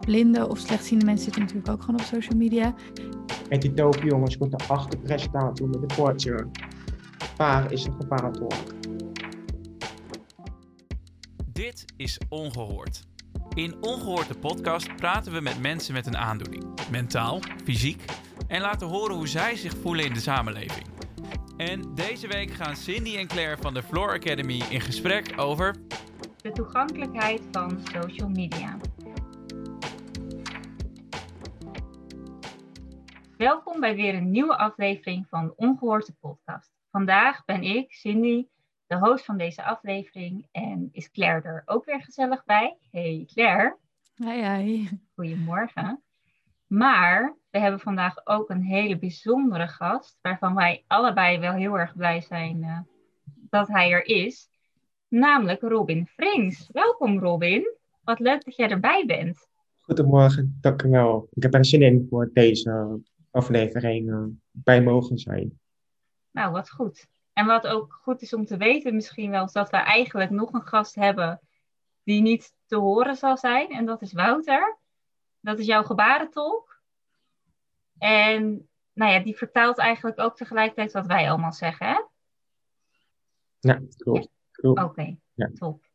blinde of slechtziende mensen zitten natuurlijk ook gewoon op social media. En die dove jongens moeten achter presentator met een bordje. Waar is een geparatolk? Dit is Ongehoord. In Ongehoord de podcast praten we met mensen met een aandoening, mentaal, fysiek, en laten horen hoe zij zich voelen in de samenleving. En deze week gaan Cindy en Claire van de Floor Academy in gesprek over de toegankelijkheid van social media. Welkom bij weer een nieuwe aflevering van Ongehoorde Podcast. Vandaag ben ik, Cindy, de host van deze aflevering en is Claire er ook weer gezellig bij. Hey Claire. Hi, hi. Goedemorgen. Maar we hebben vandaag ook een hele bijzondere gast, waarvan wij allebei wel heel erg blij zijn uh, dat hij er is. Namelijk Robin Frings. Welkom Robin. Wat leuk dat jij erbij bent. Goedemorgen, dank u wel. Ik heb er zin in voor deze aflevering uh, bij mogen zijn. Nou, wat goed. En wat ook goed is om te weten misschien wel, is dat we eigenlijk nog een gast hebben die niet te horen zal zijn. En dat is Wouter. Dat is jouw gebarentolk. En nou ja, die vertaalt eigenlijk ook tegelijkertijd wat wij allemaal zeggen, hè? Ja, klopt. Oké, ja. top.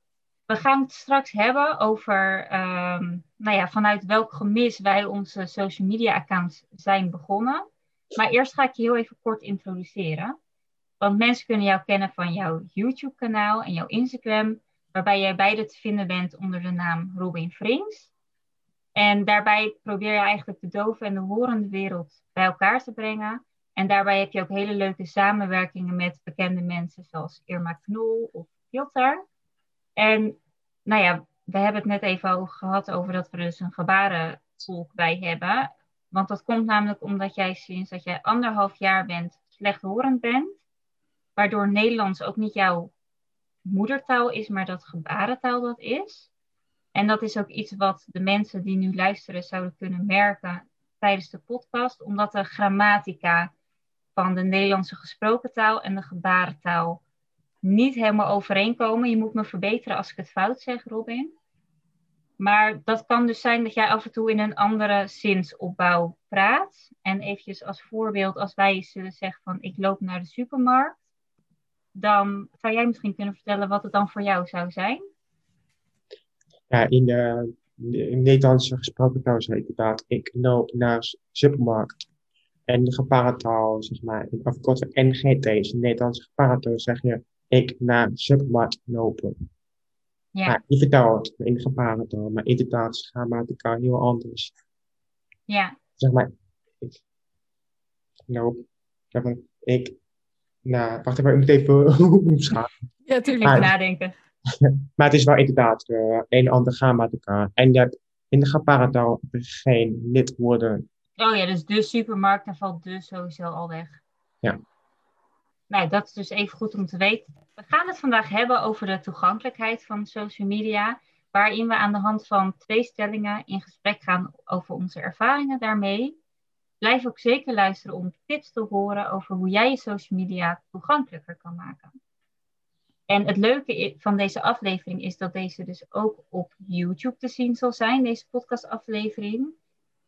We gaan het straks hebben over um, nou ja, vanuit welk gemis wij onze social media accounts zijn begonnen. Maar eerst ga ik je heel even kort introduceren. Want mensen kunnen jou kennen van jouw YouTube kanaal en jouw Instagram, waarbij jij beide te vinden bent onder de naam Robin Frings. En daarbij probeer je eigenlijk de dove en de horende wereld bij elkaar te brengen. En daarbij heb je ook hele leuke samenwerkingen met bekende mensen zoals Irma Knol of Filter. En nou ja, we hebben het net even al gehad over dat we dus een gebarentolk bij hebben. Want dat komt namelijk omdat jij sinds dat jij anderhalf jaar bent slechthorend bent. Waardoor Nederlands ook niet jouw moedertaal is, maar dat gebarentaal dat is. En dat is ook iets wat de mensen die nu luisteren zouden kunnen merken tijdens de podcast, omdat de grammatica van de Nederlandse gesproken taal en de gebarentaal niet helemaal overeenkomen. Je moet me verbeteren als ik het fout zeg, Robin. Maar dat kan dus zijn dat jij af en toe in een andere zinsopbouw praat. En eventjes als voorbeeld, als wij zullen zeggen van ik loop naar de supermarkt, dan zou jij misschien kunnen vertellen wat het dan voor jou zou zijn? Ja, in de, in Nederlandse gesproken taal inderdaad, ik loop naar de supermarkt. En de gebarentaal, zeg maar, in afkorting NGT, in Nederlandse gebarentaal zeg je ik naar de supermarkt lopen. Ja. Maar je vertaalt in de gebarentaal, maar inderdaad is heel anders. Ja. Zeg maar, ik loop, zeg maar, ik, nou, wacht even, ik moet even omschakelen. Ja, natuurlijk, maar, nadenken. maar het is wel inderdaad uh, een ander grammatica. En je hebt in de gebarentaal geen lidwoorden. Oh ja, dus de supermarkt, dan valt dus sowieso al weg. Ja. Nou, dat is dus even goed om te weten. We gaan het vandaag hebben over de toegankelijkheid van social media, waarin we aan de hand van twee stellingen in gesprek gaan over onze ervaringen daarmee. Blijf ook zeker luisteren om tips te horen over hoe jij je social media toegankelijker kan maken. En het leuke van deze aflevering is dat deze dus ook op YouTube te zien zal zijn, deze podcastaflevering.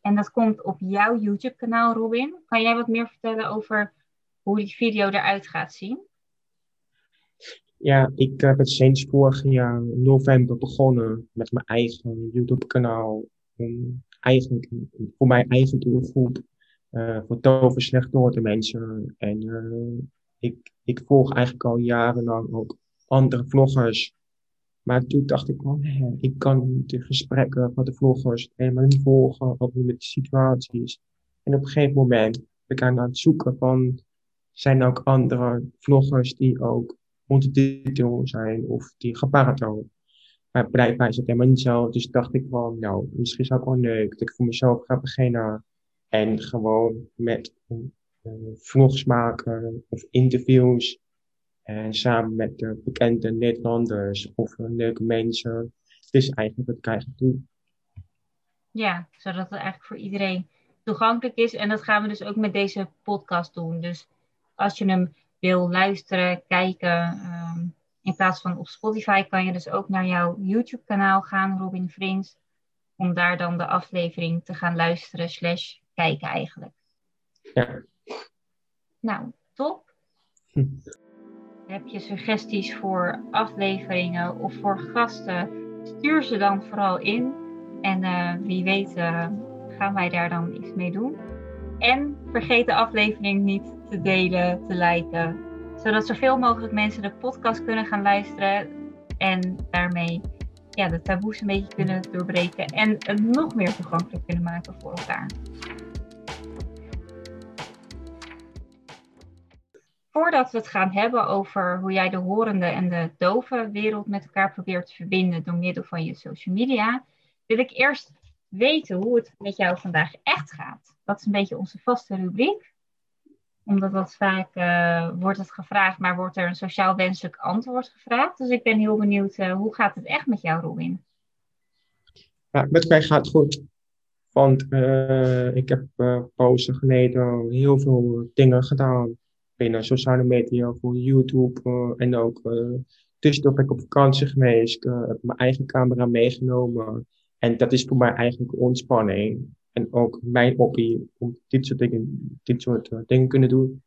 En dat komt op jouw YouTube-kanaal, Robin. Kan jij wat meer vertellen over hoe die video eruit gaat zien? Ja, ik heb het sinds vorig jaar november begonnen met mijn eigen YouTube-kanaal. Om eigenlijk voor mijn eigen doelgroep, uh, voor dove slechthoorde mensen. En uh, ik, ik volg eigenlijk al jarenlang ook andere vloggers. Maar toen dacht ik, oh, nee, ik kan de gesprekken van de vloggers helemaal niet volgen, ook niet met de situaties. En op een gegeven moment ben ik aan het zoeken van, zijn ook andere vloggers die ook ondertitel zijn of die geparatol. Maar blijkbaar is het helemaal niet zo. Dus dacht ik van, nou, misschien is het ook wel leuk dat ik voor mezelf ga beginnen. En gewoon met uh, vlogs maken of interviews. En samen met de bekende Nederlanders of leuke mensen. Het is eigenlijk wat ik eigenlijk doe. Ja, zodat het eigenlijk voor iedereen toegankelijk is. En dat gaan we dus ook met deze podcast doen. Dus als je hem wil luisteren, kijken, um, in plaats van op Spotify kan je dus ook naar jouw YouTube-kanaal gaan, Robin Vriends. om daar dan de aflevering te gaan luisteren slash kijken eigenlijk. Ja. Nou, top. Hm. Heb je suggesties voor afleveringen of voor gasten? Stuur ze dan vooral in. En uh, wie weet uh, gaan wij daar dan iets mee doen. En vergeet de aflevering niet te delen, te liken. Zodat zoveel mogelijk mensen de podcast kunnen gaan luisteren. En daarmee ja, de taboes een beetje kunnen doorbreken. En het nog meer toegankelijk kunnen maken voor elkaar. Voordat we het gaan hebben over hoe jij de horende en de dove wereld met elkaar probeert te verbinden door middel van je social media, wil ik eerst weten hoe het met jou vandaag echt gaat. Dat is een beetje onze vaste rubriek. Omdat dat vaak uh, wordt het gevraagd, maar wordt er een sociaal wenselijk antwoord gevraagd. Dus ik ben heel benieuwd, uh, hoe gaat het echt met jou, Robin? Ja, met mij gaat het goed. Want uh, ik heb pauze geleden heel veel dingen gedaan. Binnen sociale media, voor YouTube en ook tussendoor ben ik op vakantie geweest. Ik heb mijn eigen camera meegenomen. En dat is voor mij eigenlijk ontspanning. En ook mijn hobby om dit soort dingen, dit soort uh, dingen kunnen doen.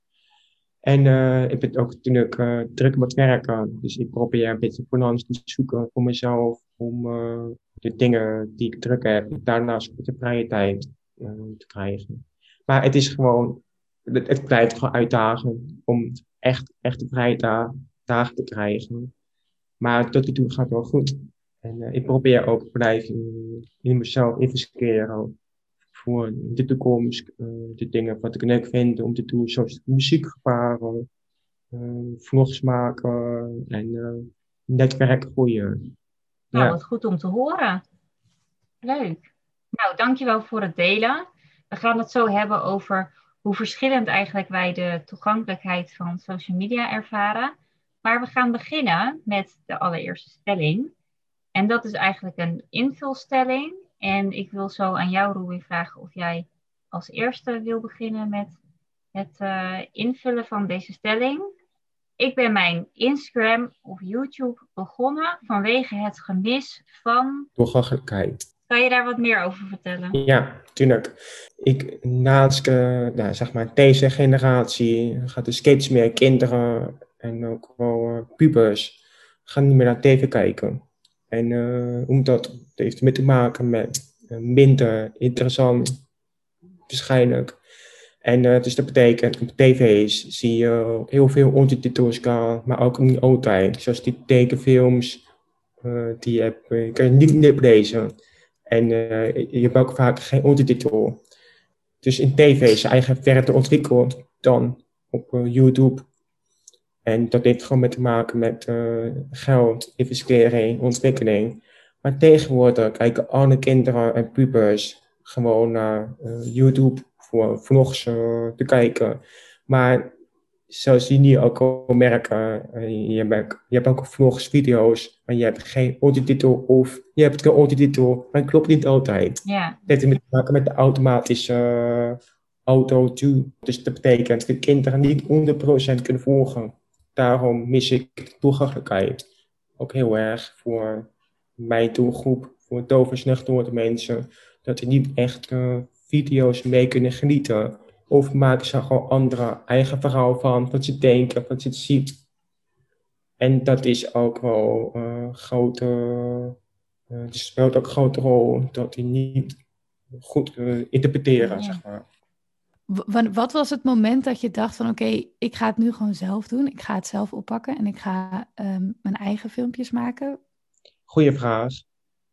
En uh, ik ben ook natuurlijk uh, druk met werken. Dus ik probeer een beetje balans te zoeken voor mezelf. Om de dingen die ik druk heb, daarnaast de vrije tijd te krijgen. Maar het is gewoon, het, het blijft gewoon uitdagen om echt, echt de vrije dagen te krijgen. Maar tot nu toe gaat het wel goed. En uh, ik probeer ook blijven in, in mezelf investeren voor de toekomst. Uh, de dingen wat ik leuk vind om te doen, zoals muziek gevaren, uh, vlogs maken en netwerk groeien. Nou, ja. wat goed om te horen. Leuk. Nou, dankjewel voor het delen. We gaan het zo hebben over hoe verschillend eigenlijk wij de toegankelijkheid van social media ervaren. Maar we gaan beginnen met de allereerste stelling. En dat is eigenlijk een invulstelling. En ik wil zo aan jou, Ruby, vragen of jij als eerste wil beginnen met het uh, invullen van deze stelling. Ik ben mijn Instagram of YouTube begonnen vanwege het gemis van. Toegankelijkheid. Kan je daar wat meer over vertellen? Ja, tuurlijk. Ik, naast uh, nou, zeg maar deze generatie gaat er steeds meer kinderen en ook wel uh, pubers gaan niet meer naar tv kijken. En uh, omdat het heeft te maken met uh, minder interessant, waarschijnlijk. En uh, dus dat betekent, op tv's zie je heel veel ondertitels, maar ook niet altijd. Zoals die tekenfilms, die heb, kan je niet lezen. En je hebt ook vaak geen ondertitel. Dus in tv is eigenlijk verder ontwikkeld dan op YouTube en dat heeft gewoon met te maken met uh, geld, investering, ontwikkeling. Maar tegenwoordig kijken alle kinderen en pubers gewoon naar uh, YouTube voor vlogs uh, te kijken. Maar zoals je nu ook al merken, je, hebt, je hebt ook vlogs, video's, maar je hebt geen ondertitel of je hebt een ondertitel, maar het klopt niet altijd. Ja. Dat heeft te maken met de automatische auto-tune. Dus dat betekent dat kinderen niet 100% kunnen volgen daarom mis ik toegankelijkheid ook heel erg voor mijn doelgroep, voor dove slechthoorende mensen, dat die niet echt uh, video's mee kunnen genieten. Of maken ze gewoon andere eigen verhaal van, wat ze denken, wat ze zien. En dat is ook wel een uh, grote, uh, het speelt ook een grote rol dat die niet goed interpreteren, ja. zeg maar. Wat was het moment dat je dacht van oké, ik ga het nu gewoon zelf doen. Ik ga het zelf oppakken en ik ga um, mijn eigen filmpjes maken? Goeie vraag.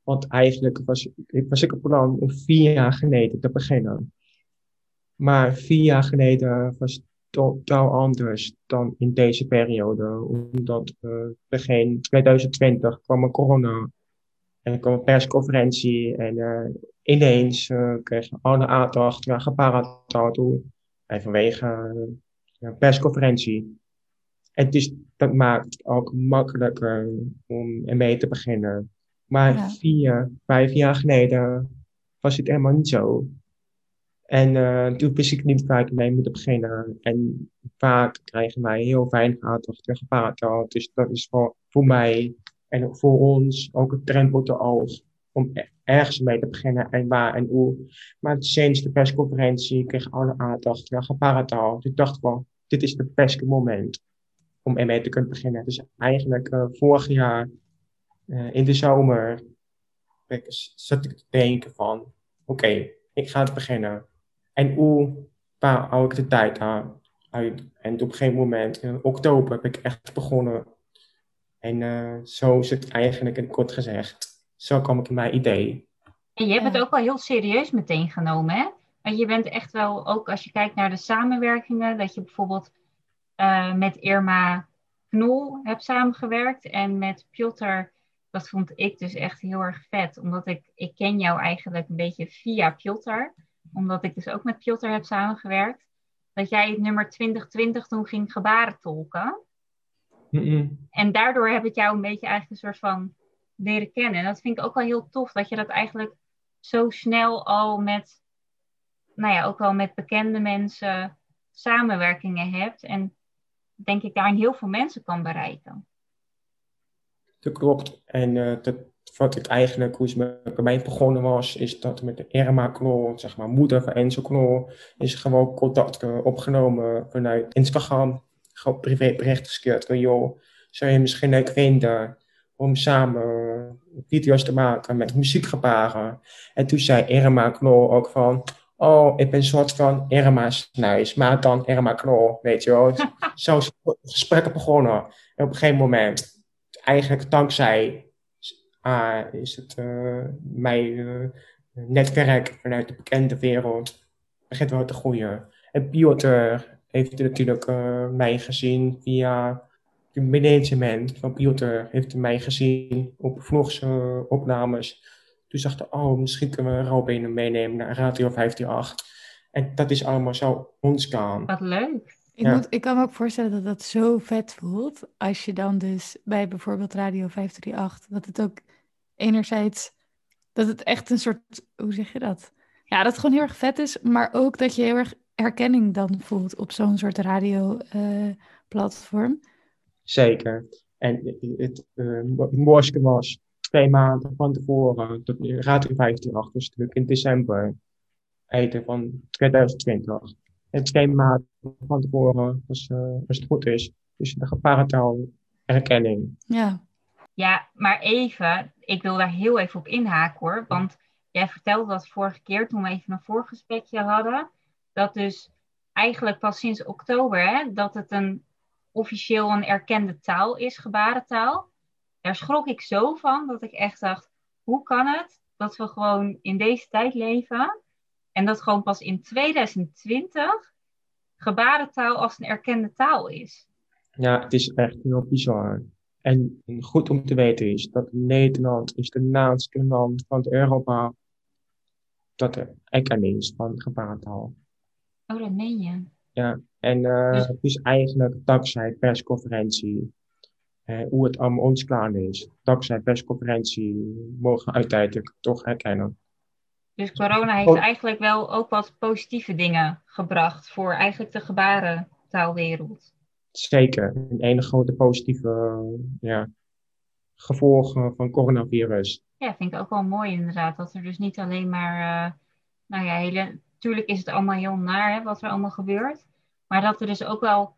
Want eigenlijk was, ik, was ik op plan om vier jaar geleden te beginnen. Maar vier jaar geleden was het totaal anders dan in deze periode. Omdat uh, begin 2020 kwam er corona. En kwam een persconferentie en uh, ineens uh, kreeg je alle aandacht naar gepaard toe. En vanwege uh, een persconferentie. En dus dat maakt het ook makkelijker om ermee te beginnen. Maar ja. vier, vijf jaar geleden was het helemaal niet zo. En uh, toen wist ik niet waar ik mee moet beginnen. En vaak krijgen wij heel weinig aandacht en gepaard Dus dat is voor, voor mij en voor ons ook een drempel te oog om ergens mee te beginnen en waar en hoe. Maar sinds de persconferentie kreeg alle aandacht naar gebarentaal. Dus ik dacht wel, dit is het beste moment om ermee te kunnen beginnen. Dus eigenlijk uh, vorig jaar uh, in de zomer zat ik te denken van, oké, ik ga het beginnen. En hoe hou ik de tijd aan? En op een gegeven moment, in oktober, heb ik echt begonnen. En uh, zo is het eigenlijk in kort gezegd. Zo kwam ik in mijn idee. En je hebt het ook wel heel serieus meteen genomen, hè? Want je bent echt wel, ook als je kijkt naar de samenwerkingen, dat je bijvoorbeeld uh, met Irma Knol hebt samengewerkt en met Piotr dat vond ik dus echt heel erg vet. Omdat ik, ik ken jou eigenlijk een beetje via Piotr. Omdat ik dus ook met Piotr heb samengewerkt. Dat jij het nummer 2020 toen ging gebaren tolken. En daardoor heb ik jou een beetje eigenlijk een soort van leren kennen. En dat vind ik ook wel heel tof. Dat je dat eigenlijk zo snel al met, nou ja, ook wel met bekende mensen samenwerkingen hebt. En denk ik daarin heel veel mensen kan bereiken. Dat klopt. En uh, dat, wat ik eigenlijk, hoe het bij mij begonnen was, is dat met de Irma Knol, zeg maar moeder van Enzo Knol, is gewoon contact opgenomen vanuit Instagram. Gewoon privébericht gestuurd van, joh, zou je misschien leuk vinden om samen video's te maken met muziekgebaren. En toen zei Irma Knol ook van, oh, ik ben een soort van Irma Snuis, maar dan Irma Knol, weet je wel. Zo is het gesprek begonnen. En op een gegeven moment eigenlijk dankzij uh, is het uh, mijn uh, netwerk vanuit de bekende wereld begint wel te groeien. En Piotr heeft natuurlijk mij gezien via het management van Piotr heeft mij gezien op vlogs opnames. Toen dacht ik, oh, misschien kunnen we Robin meenemen naar Radio 538. En dat is allemaal zo ontstaan. Wat leuk. Ik, moet, ik kan me ook voorstellen dat dat zo vet voelt. Als je dan dus bij bijvoorbeeld Radio 538, dat het ook enerzijds, dat het echt een soort, hoe zeg je dat? Ja, dat het gewoon heel erg vet is, maar ook dat je heel erg herkenning dan voelt op zo'n soort radioplatform. Uh, Zeker. En het uh, mooiste was twee maanden van tevoren, dat Radio 538 was natuurlijk in december, einde van 2020 en twee maanden van tevoren, als, uh, als het goed is. Dus de gebarentaal erkenning. Ja. Ja, maar even, ik wil daar heel even op inhaken hoor. Want jij vertelde dat vorige keer toen we even een voorgesprekje hadden. Dat dus eigenlijk pas sinds oktober, hè, dat het een officieel een erkende taal is, gebarentaal. Daar schrok ik zo van dat ik echt dacht, hoe kan het dat we gewoon in deze tijd leven en dat gewoon pas in 2020 gebarentaal als een erkende taal is. Ja, het is echt heel bizar. En goed om te weten is dat Nederland is de laatste land van Europa dat er erkenning is van gebarentaal. Oh, dat meen je? Ja, en uh, dus... het is eigenlijk dankzij persconferentie uh, hoe het allemaal ons klaar is. Dankzij persconferentie mogen we uiteindelijk toch erkennen. Dus corona heeft oh. eigenlijk wel ook wat positieve dingen gebracht voor eigenlijk de gebarentaalwereld. Zeker. Een ene grote positieve ja, gevolgen van coronavirus. Ja, vind ik ook wel mooi inderdaad. Dat er dus niet alleen maar, uh, nou ja, hele, natuurlijk is het allemaal heel naar hè, wat er allemaal gebeurt. Maar dat er dus ook wel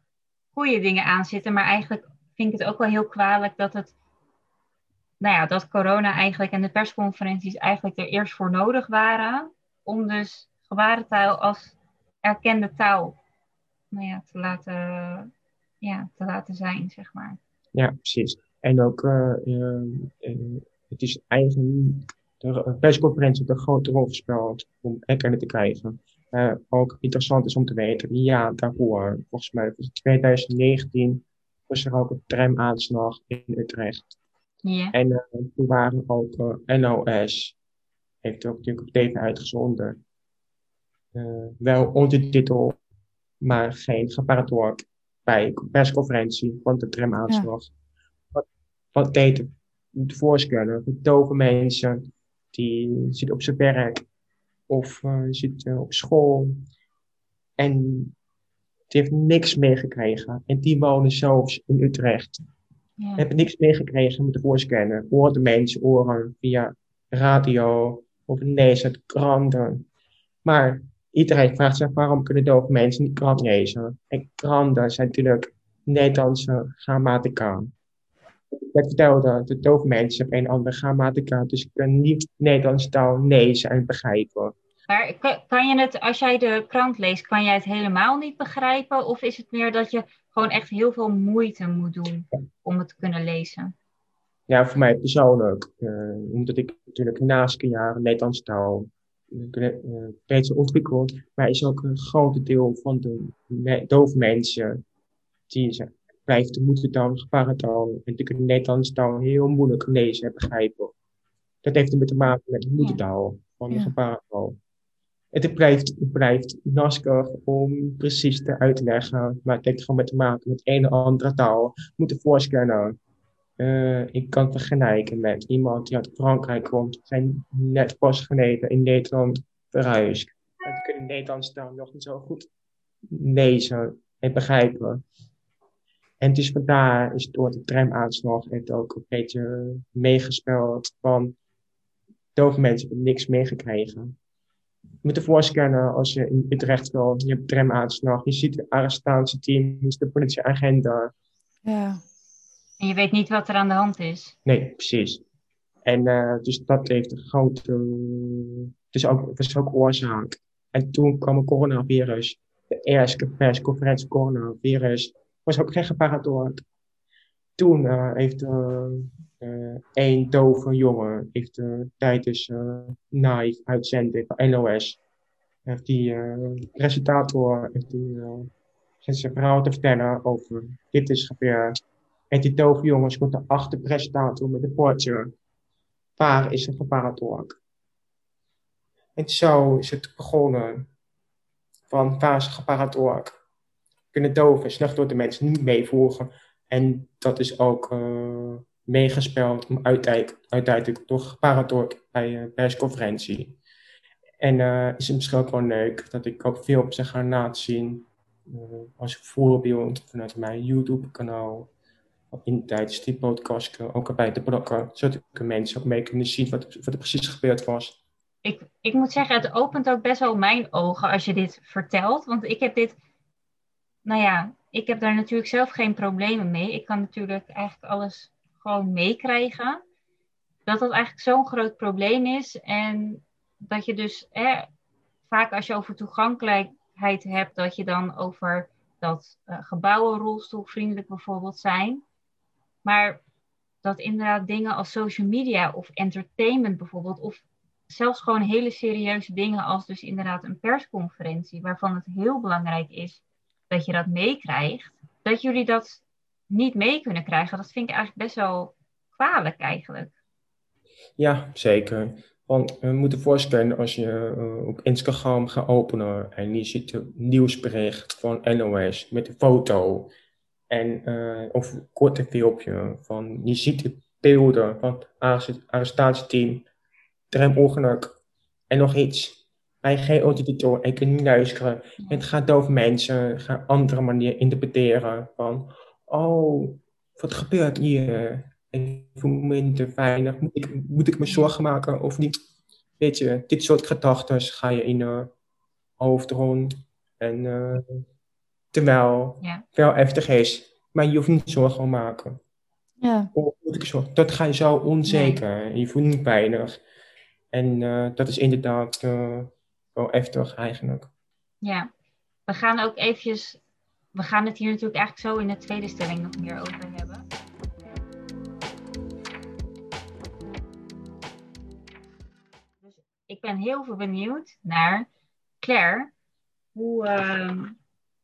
goede dingen aan zitten. Maar eigenlijk vind ik het ook wel heel kwalijk dat het nou ja, dat corona eigenlijk en de persconferenties eigenlijk er eerst voor nodig waren. Om dus gebarentaal als erkende taal nou ja, te, laten, ja, te laten zijn, zeg maar. Ja, precies. En ook, uh, uh, het is eigenlijk, de persconferentie heeft een grote rol gespeeld om erkenning te krijgen. Uh, ook interessant is om te weten, ja, daarvoor, volgens mij, in 2019 was er ook een tramaanslag in Utrecht. Ja. En uh, toen waren ook uh, NOS, heeft ook natuurlijk tv uitgezonden, wel ondertitel, maar geen geparator bij persconferentie van de tramaanslag. Ja. Wat, wat deed de voorscanner? Dove mensen die zitten op zijn werk of zitten op school en die heeft niks meegekregen. En die wonen zelfs in Utrecht. Ja. Hebben niks meegekregen met de voorscanner. Horen de mensen, oren via radio of lezen kranten. Maar iedereen vraagt zich waarom kunnen dove mensen niet krant lezen? En kranten zijn natuurlijk Nederlandse grammatica. Ik vertelde, de dove mensen hebben een andere grammatica, dus ik kan niet Nederlandse taal lezen en begrijpen. Maar kan je het, als jij de krant leest, kan jij het helemaal niet begrijpen? Of is het meer dat je gewoon echt heel veel moeite moet doen om het te kunnen lezen? Ja, voor mij persoonlijk. Uh, omdat ik natuurlijk naast een jaar Nederlandse taal uh, ontwikkeld. Maar is ook een groot deel van de dove mensen die blijft de moedertaal, de gebarentaal. En kunnen Nederlandse taal heel moeilijk lezen en begrijpen. Dat heeft ermee te maken met de moedertaal van de ja. gebarentaal. Het blijft, het blijft lastig om precies te uitleggen, maar het heeft gewoon met te maken met een of andere taal. Moeten voorstellen. Uh, ik kan vergelijken met iemand die uit Frankrijk komt, zijn net pas geleden in Nederland verhuisd. En kunnen Nederlandse taal nog niet zo goed lezen en begrijpen. En dus vandaar is door de tramaanslag het ook een beetje meegespeeld van dove mensen hebben niks meegekregen. Je moet ervoor scannen als je in Utrecht wil, je hebt tramaanslag, je ziet de arrestatieteams, de politieagenda. Ja. En je weet niet wat er aan de hand is. Nee, precies. En uh, dus dat heeft een grote, het is ook, het is ook oorzaak. En toen kwam het coronavirus, de eerste persconferentie coronavirus, was ook geen geparadoord. Toen uh, heeft een dove jongen heeft, tijdens live uitzending van NOS, heeft die presentator heeft die, zijn verhaal te vertellen over dit is gebeurd. En die dove jongens komt achter presentator met de poortje. Waar is een geparadoord? En zo is het begonnen van waar is een geparadoord? Kunnen doven slecht door de mensen niet meevoeren. En dat is ook uh, meegespeeld om uiteindelijk, toch gepaard bij een persconferentie. En uh, is het misschien ook wel leuk dat ik ook veel op zich ga laten zien. Uh, als voorbeeld vanuit mijn YouTube-kanaal. In tijdens die podcast ook bij de blokken. Zodat ik mensen ook mee kunnen zien wat, wat er precies gebeurd was. Ik, ik moet zeggen, het opent ook best wel mijn ogen als je dit vertelt. Want ik heb dit nou ja, ik heb daar natuurlijk zelf geen problemen mee. Ik kan natuurlijk eigenlijk alles gewoon meekrijgen. Dat dat eigenlijk zo'n groot probleem is. En dat je dus vaak als je over toegankelijkheid hebt, dat je dan over dat uh, gebouwen rolstoelvriendelijk bijvoorbeeld zijn. Maar dat inderdaad dingen als social media of entertainment bijvoorbeeld, of zelfs gewoon hele serieuze dingen als dus inderdaad een persconferentie, waarvan het heel belangrijk is dat je dat meekrijgt, dat jullie dat niet mee kunnen krijgen, dat vind ik eigenlijk best wel kwalijk eigenlijk. Ja, zeker. Want we moeten voorstellen als je uh, op Instagram gaat openen en je ziet een nieuwsbericht van NOS met een foto en, uh, of een korte filmpje van je ziet de beelden van het arrestatieteam, ongeluk en nog iets bij geen auditor en kan niet luisteren. Het gaat over mensen, gaan andere manier interpreteren van, oh, wat gebeurt hier? Ik voel me minder veilig. Moet ik, moet ik me zorgen maken of niet? Weet je, dit soort gedachten ga je in je hoofd rond. En uh, terwijl ja. wel heftig is, maar je hoeft niet zorgen te maken. Ja. Of moet ik zorgen? Dat ga je zo onzeker. Je voelt niet veilig. En uh, dat is inderdaad uh, wel heftig eigenlijk. Ja, we gaan ook eventjes, we gaan het hier natuurlijk eigenlijk zo in de tweede stelling nog meer over hebben. Dus ik ben heel veel benieuwd naar Claire. Hoe, uh,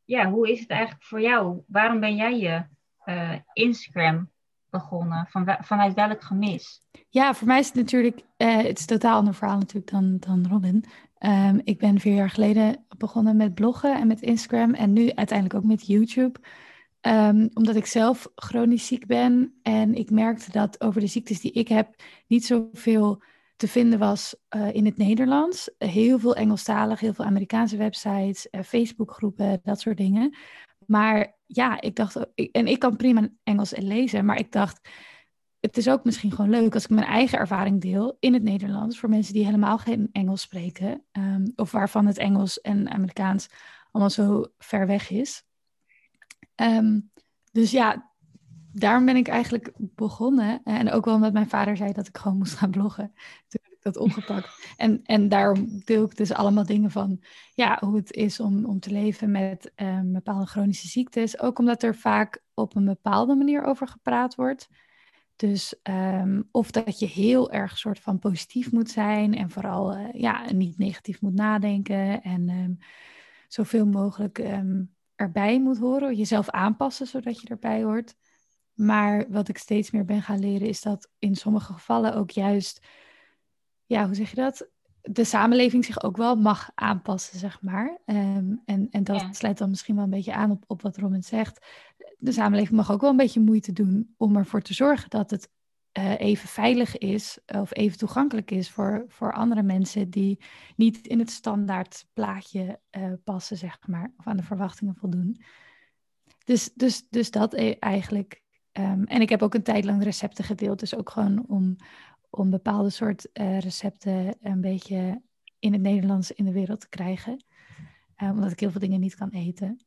ja, hoe is het eigenlijk voor jou? Waarom ben jij je uh, Instagram begonnen? Van, vanuit welk gemis? Ja, voor mij is het natuurlijk, uh, het is een totaal ander verhaal natuurlijk dan, dan Robin. Um, ik ben vier jaar geleden begonnen met bloggen en met Instagram en nu uiteindelijk ook met YouTube. Um, omdat ik zelf chronisch ziek ben en ik merkte dat over de ziektes die ik heb niet zoveel te vinden was uh, in het Nederlands. Heel veel Engelstalig, heel veel Amerikaanse websites, uh, Facebookgroepen, dat soort dingen. Maar ja, ik dacht, en ik kan prima Engels en lezen, maar ik dacht, het is ook misschien gewoon leuk als ik mijn eigen ervaring deel in het Nederlands voor mensen die helemaal geen Engels spreken. ehm, of waarvan het Engels en Amerikaans allemaal zo ver weg is. Ehm, dus ja, daarom ben ik eigenlijk begonnen. En ook wel omdat mijn vader zei dat ik gewoon moest gaan bloggen. Toen heb ik dat opgepakt. En, en daarom deel ik dus allemaal dingen van ja, hoe het is om, om te leven met ehm, bepaalde chronische ziektes. Ook omdat er vaak op een bepaalde manier over gepraat wordt. Dus ehm, of dat je heel erg soort van positief moet zijn en vooral eh, ja, niet negatief moet nadenken en ehm, zoveel mogelijk ehm, erbij moet horen, jezelf aanpassen zodat je erbij hoort. Maar wat ik steeds meer ben gaan leren is dat in sommige gevallen ook juist, ja, hoe zeg je dat? De samenleving zich ook wel mag aanpassen, zeg maar. En, en dat Ja. sluit dan misschien wel een beetje aan op, op wat Robin zegt. De samenleving mag ook wel een beetje moeite doen om ervoor te zorgen dat het eh, even veilig is of even toegankelijk is voor, voor andere mensen die niet in het standaard plaatje eh, passen, zeg maar, of aan de verwachtingen voldoen. Dus, dus, dus dat e- eigenlijk. Ehm, en ik heb ook een tijd lang recepten gedeeld, dus ook gewoon om, om bepaalde soort eh, recepten een beetje in het Nederlands in de wereld te krijgen. Eh, omdat ik heel veel dingen niet kan eten.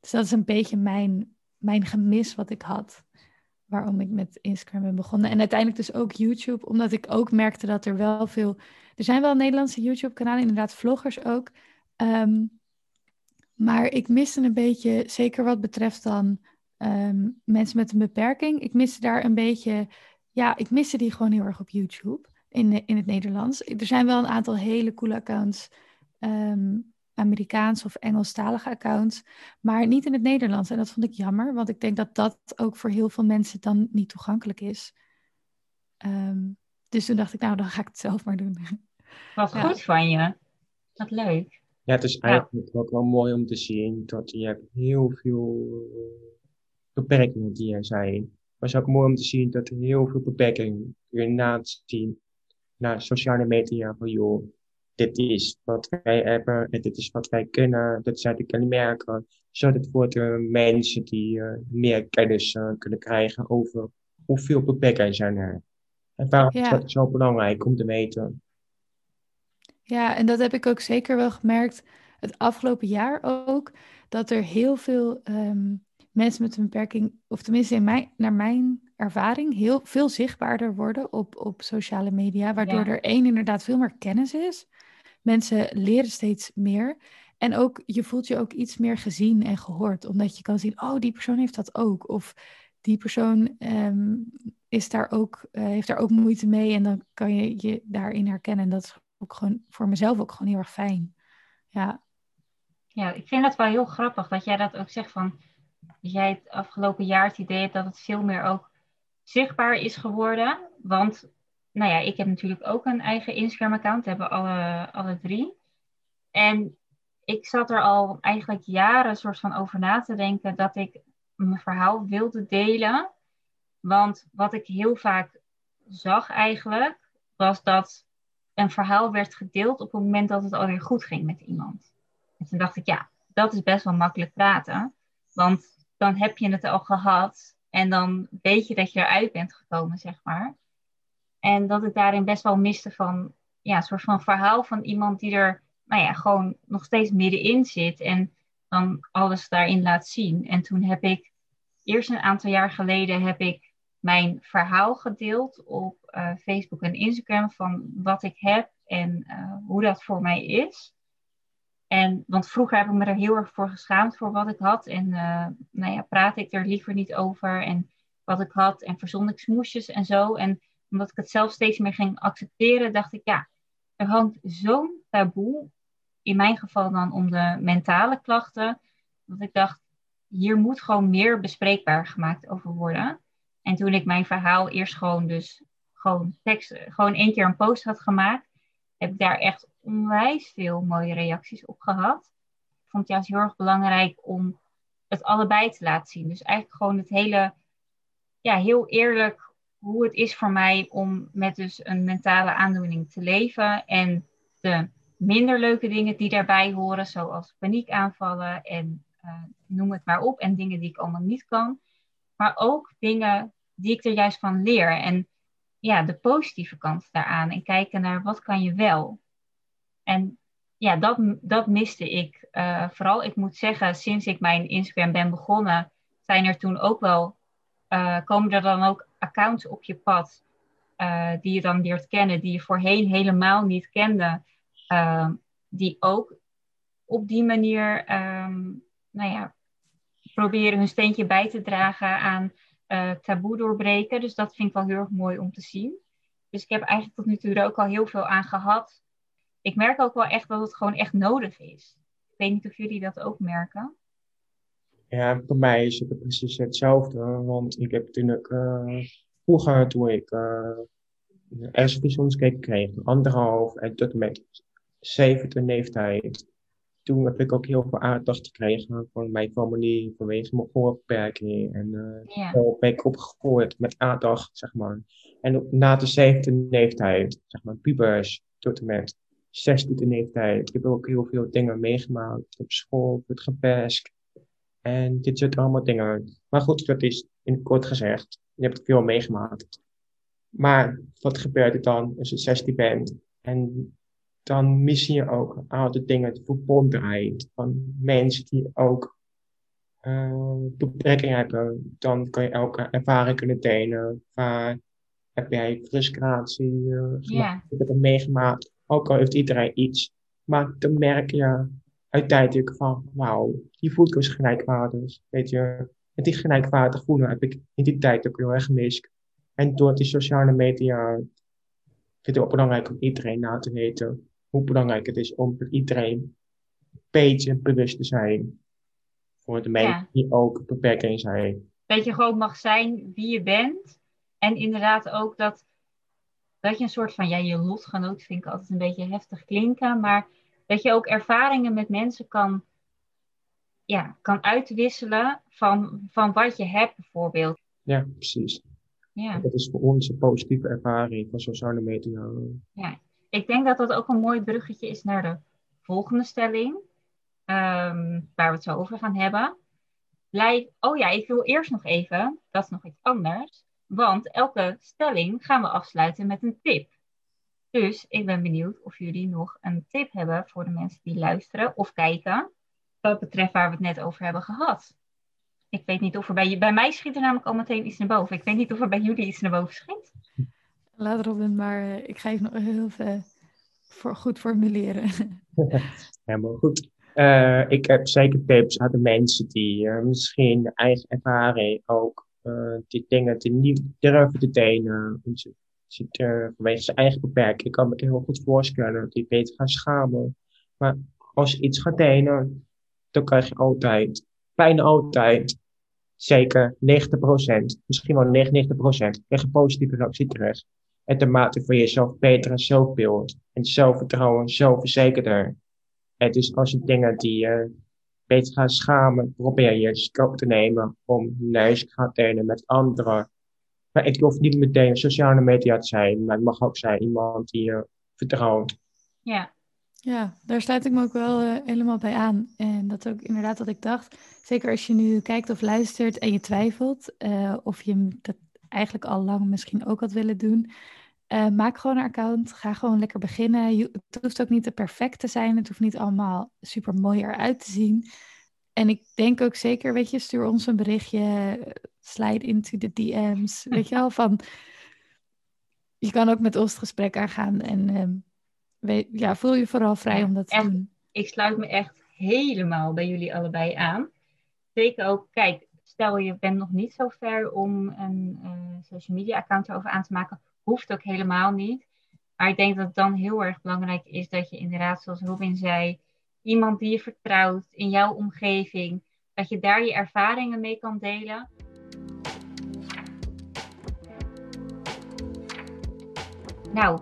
Dus dat is een beetje mijn, mijn gemis wat ik had. Waarom ik met Instagram ben begonnen. En uiteindelijk dus ook YouTube. Omdat ik ook merkte dat er wel veel... Er zijn wel Nederlandse YouTube-kanalen, inderdaad vloggers ook. Ehm, maar ik miste een beetje, zeker wat betreft dan ehm, mensen met een beperking. Ik miste daar een beetje... Ja, ik miste die gewoon heel erg op YouTube. In, in het Nederlands. Er zijn wel een aantal hele coole accounts... ehm, Amerikaans of Engelstalige accounts, maar niet in het Nederlands. En dat vond ik jammer, want ik denk dat dat ook voor heel veel mensen dan niet toegankelijk is. Ehm, dus toen dacht ik, nou, dan ga ik het zelf maar doen. Wat Ja. goed van je. Wat leuk. Ja, het is eigenlijk ook wel mooi om te zien dat je hebt heel veel beperkingen die er zijn. Maar het is ook mooi om te zien dat er heel veel beperkingen inderdaad zien naar sociale media van joh, dit is wat wij hebben en dit is wat wij kunnen, dit zijn de kenmerken, zodat voor de mensen die eh, meer kennis eh, kunnen krijgen over hoeveel beperkingen zijn er. En waarom is dat zo belangrijk om te weten? Ja, en dat heb ik ook zeker wel gemerkt het afgelopen jaar ook, dat er heel veel ehm, mensen met een beperking, of tenminste in mijn, naar mijn ervaring, heel veel zichtbaarder worden op, op sociale media, waardoor Ja. er één inderdaad veel meer kennis is. Mensen leren steeds meer. En ook, je voelt je ook iets meer gezien en gehoord, omdat je kan zien, oh, die persoon heeft dat ook. Of die persoon ehm, is daar ook, eh, heeft daar ook moeite mee en dan kan je je daarin herkennen. En dat is ook gewoon voor mezelf ook gewoon heel erg fijn. Ja, Ja, ik vind het wel heel grappig dat jij dat ook zegt van dat jij het afgelopen jaar het idee hebt dat het veel meer ook zichtbaar is geworden. Want, nou ja, ik heb natuurlijk ook een eigen Instagram-account, hebben alle, alle drie. En ik zat er al eigenlijk jaren soort van over na te denken dat ik mijn verhaal wilde delen. Want wat ik heel vaak zag eigenlijk, was dat een verhaal werd gedeeld op het moment dat het alweer goed ging met iemand. En toen dacht ik, ja, dat is best wel makkelijk praten. Want dan heb je het al gehad en dan weet je dat je eruit bent gekomen, zeg maar. En dat ik daarin best wel miste van, ja, een soort van verhaal van iemand die er, nou ja, gewoon nog steeds middenin zit en dan alles daarin laat zien. En toen heb ik, eerst een aantal jaar geleden, heb ik mijn verhaal gedeeld op eh, Facebook en Instagram van wat ik heb en eh, hoe dat voor mij is. En, want vroeger heb ik me er heel erg voor geschaamd voor wat ik had. En uh, nou ja, praat ik er liever niet over. En wat ik had. En verzon ik smoesjes en zo. En omdat ik het zelf steeds meer ging accepteren, dacht ik, ja, er hangt zo'n taboe. In mijn geval dan om de mentale klachten. Dat ik dacht, hier moet gewoon meer bespreekbaar gemaakt over worden. En toen ik mijn verhaal eerst gewoon dus gewoon tekst, gewoon één keer een post had gemaakt, heb ik daar echt onwijs veel mooie reacties op gehad. Ik vond het juist heel erg belangrijk om het allebei te laten zien. Dus eigenlijk gewoon het hele, ja, heel eerlijk hoe het is voor mij om met dus een mentale aandoening te leven. En de minder leuke dingen die daarbij horen, zoals paniekaanvallen en uh, noem het maar op. En dingen die ik allemaal niet kan. Maar ook dingen die ik er juist van leer. En ja, de positieve kant daaraan. En kijken naar wat kan je wel. En ja, dat, dat miste ik. Uh, vooral, ik moet zeggen, sinds ik mijn Instagram ben begonnen, zijn er toen ook wel, uh, komen er dan ook accounts op je pad uh, die je dan leert kennen, die je voorheen helemaal niet kende, die ook op die manier, um, nou ja, proberen hun steentje bij te dragen aan taboe doorbreken. Dus dat vind ik wel heel erg mooi om te zien. Dus ik heb eigenlijk tot nu toe er ook al heel veel aan gehad ik merk ook wel echt dat het gewoon echt nodig is. Ik weet niet of jullie dat ook merken. Ja, voor mij is het precies hetzelfde. Want ik heb natuurlijk uh, vroeger, toen ik uh, hersenvisionscake kreeg, anderhalf en tot en met zevende leeftijd. Toen heb ik ook heel veel aandacht gekregen van mijn familie vanwege mijn voorbeperking. En uh, ja. ben ik opgegooid met aandacht, zeg maar. En na de zevende leeftijd, zeg maar, pubers tot en met 16 leeftijd. Ik heb ook heel veel dingen meegemaakt op school, het gepest. En dit soort allemaal dingen. Maar goed, dat is in kort gezegd. Je hebt veel meegemaakt. Maar wat gebeurt er dan als je 16 bent? En dan mis je ook oude dingen, de verbondenheid van mensen die ook uh, beperkingen hebben. Dan kan je elke ervaring kunnen delen. Waar heb jij frustratie uh, yeah. Ik heb meegemaakt ook al heeft iedereen iets. Maar dan merk je uiteindelijk van, wauw, die voelt dus gelijkwaardig. Weet je, en die gelijkwaardig voelen heb ik in die tijd ook heel erg gemist. En door die sociale media vind ik het ook belangrijk om iedereen na te weten hoe belangrijk het is om voor iedereen een beetje bewust te zijn. Voor de mensen die ook beperking zijn. Dat je gewoon mag zijn wie je bent. En inderdaad ook dat dat je een soort van, ja, je lotgenoot vind ik altijd een beetje heftig klinken, maar dat je ook ervaringen met mensen kan, ja, kan uitwisselen van, van wat je hebt bijvoorbeeld. Ja, precies. Ja. Dat is voor ons een positieve ervaring van sociale media. Ja, ik denk dat dat ook een mooi bruggetje is naar de volgende stelling, um, waar we het zo over gaan hebben. Blijf, oh ja, ik wil eerst nog even, dat is nog iets anders. Want elke stelling gaan we afsluiten met een tip. Dus ik ben benieuwd of jullie nog een tip hebben voor de mensen die luisteren of kijken. Wat betreft waar we het net over hebben gehad. Ik weet niet of er bij, bij mij schiet er namelijk al meteen iets naar boven. Ik weet niet of er bij jullie iets naar boven schiet. Laat Robin, maar uh, ik ga je nog heel veel voor, goed formuleren. Helemaal goed. Uh, ik heb zeker tips aan de mensen die uh, misschien eigen ervaring ook uh, die dingen die niet durven te delen. Zit, uh, vanwege zijn eigen beperking. Ik kan me heel goed voorstellen dat die beter gaan schamen. Maar als je iets gaat delen, dan krijg je altijd, bijna altijd, zeker 90%, misschien wel 99%, krijg je positieve reactie terug. En maakt het voor jezelf beter en zelfbeeld. En zelfvertrouwen, zelfverzekerder. Het is als je dingen die je beter gaan schamen, probeer je stap te nemen om lijst te gaan delen met anderen. Maar ik hoef niet meteen sociale media te zijn, maar het mag ook zijn iemand die je vertrouwt. Ja. Ja, daar sluit ik me ook wel uh, helemaal bij aan. En dat is ook inderdaad wat ik dacht. Zeker als je nu kijkt of luistert en je twijfelt uh, of je dat eigenlijk al lang misschien ook had willen doen. Uh, maak gewoon een account. Ga gewoon lekker beginnen. Je, het hoeft ook niet te perfect te zijn. Het hoeft niet allemaal super mooi eruit te zien. En ik denk ook zeker, weet je, stuur ons een berichtje. Slide into the DM's. Weet je wel, van... Je kan ook met ons het gesprek aangaan. En um, weet, ja, voel je vooral vrij om dat te doen. Ik sluit me echt helemaal bij jullie allebei aan. Zeker ook, kijk, stel je bent nog niet zo ver om een uh, social media account erover aan te maken hoeft ook helemaal niet. Maar ik denk dat het dan heel erg belangrijk is dat je inderdaad, zoals Robin zei, iemand die je vertrouwt in jouw omgeving, dat je daar je ervaringen mee kan delen. Nou,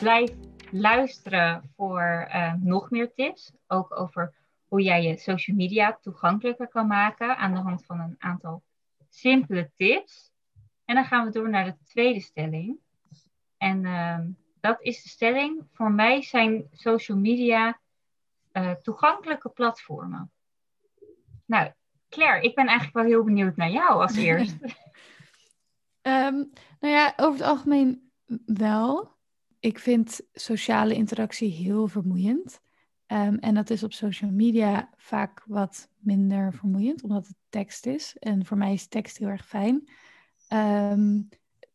blijf luisteren voor uh, nog meer tips. Ook over hoe jij je social media toegankelijker kan maken aan de hand van een aantal simpele tips. En dan gaan we door naar de tweede stelling. En ehm, dat is de stelling. Voor mij zijn social media uh, toegankelijke platformen. Nou, Claire, ik ben eigenlijk wel heel benieuwd naar jou als eerst. Ehm, nou ja, over het algemeen wel. Ik vind sociale interactie heel vermoeiend. Ehm, en dat is op social media vaak wat minder vermoeiend, omdat het tekst is. En voor mij is tekst heel erg fijn. Ehm,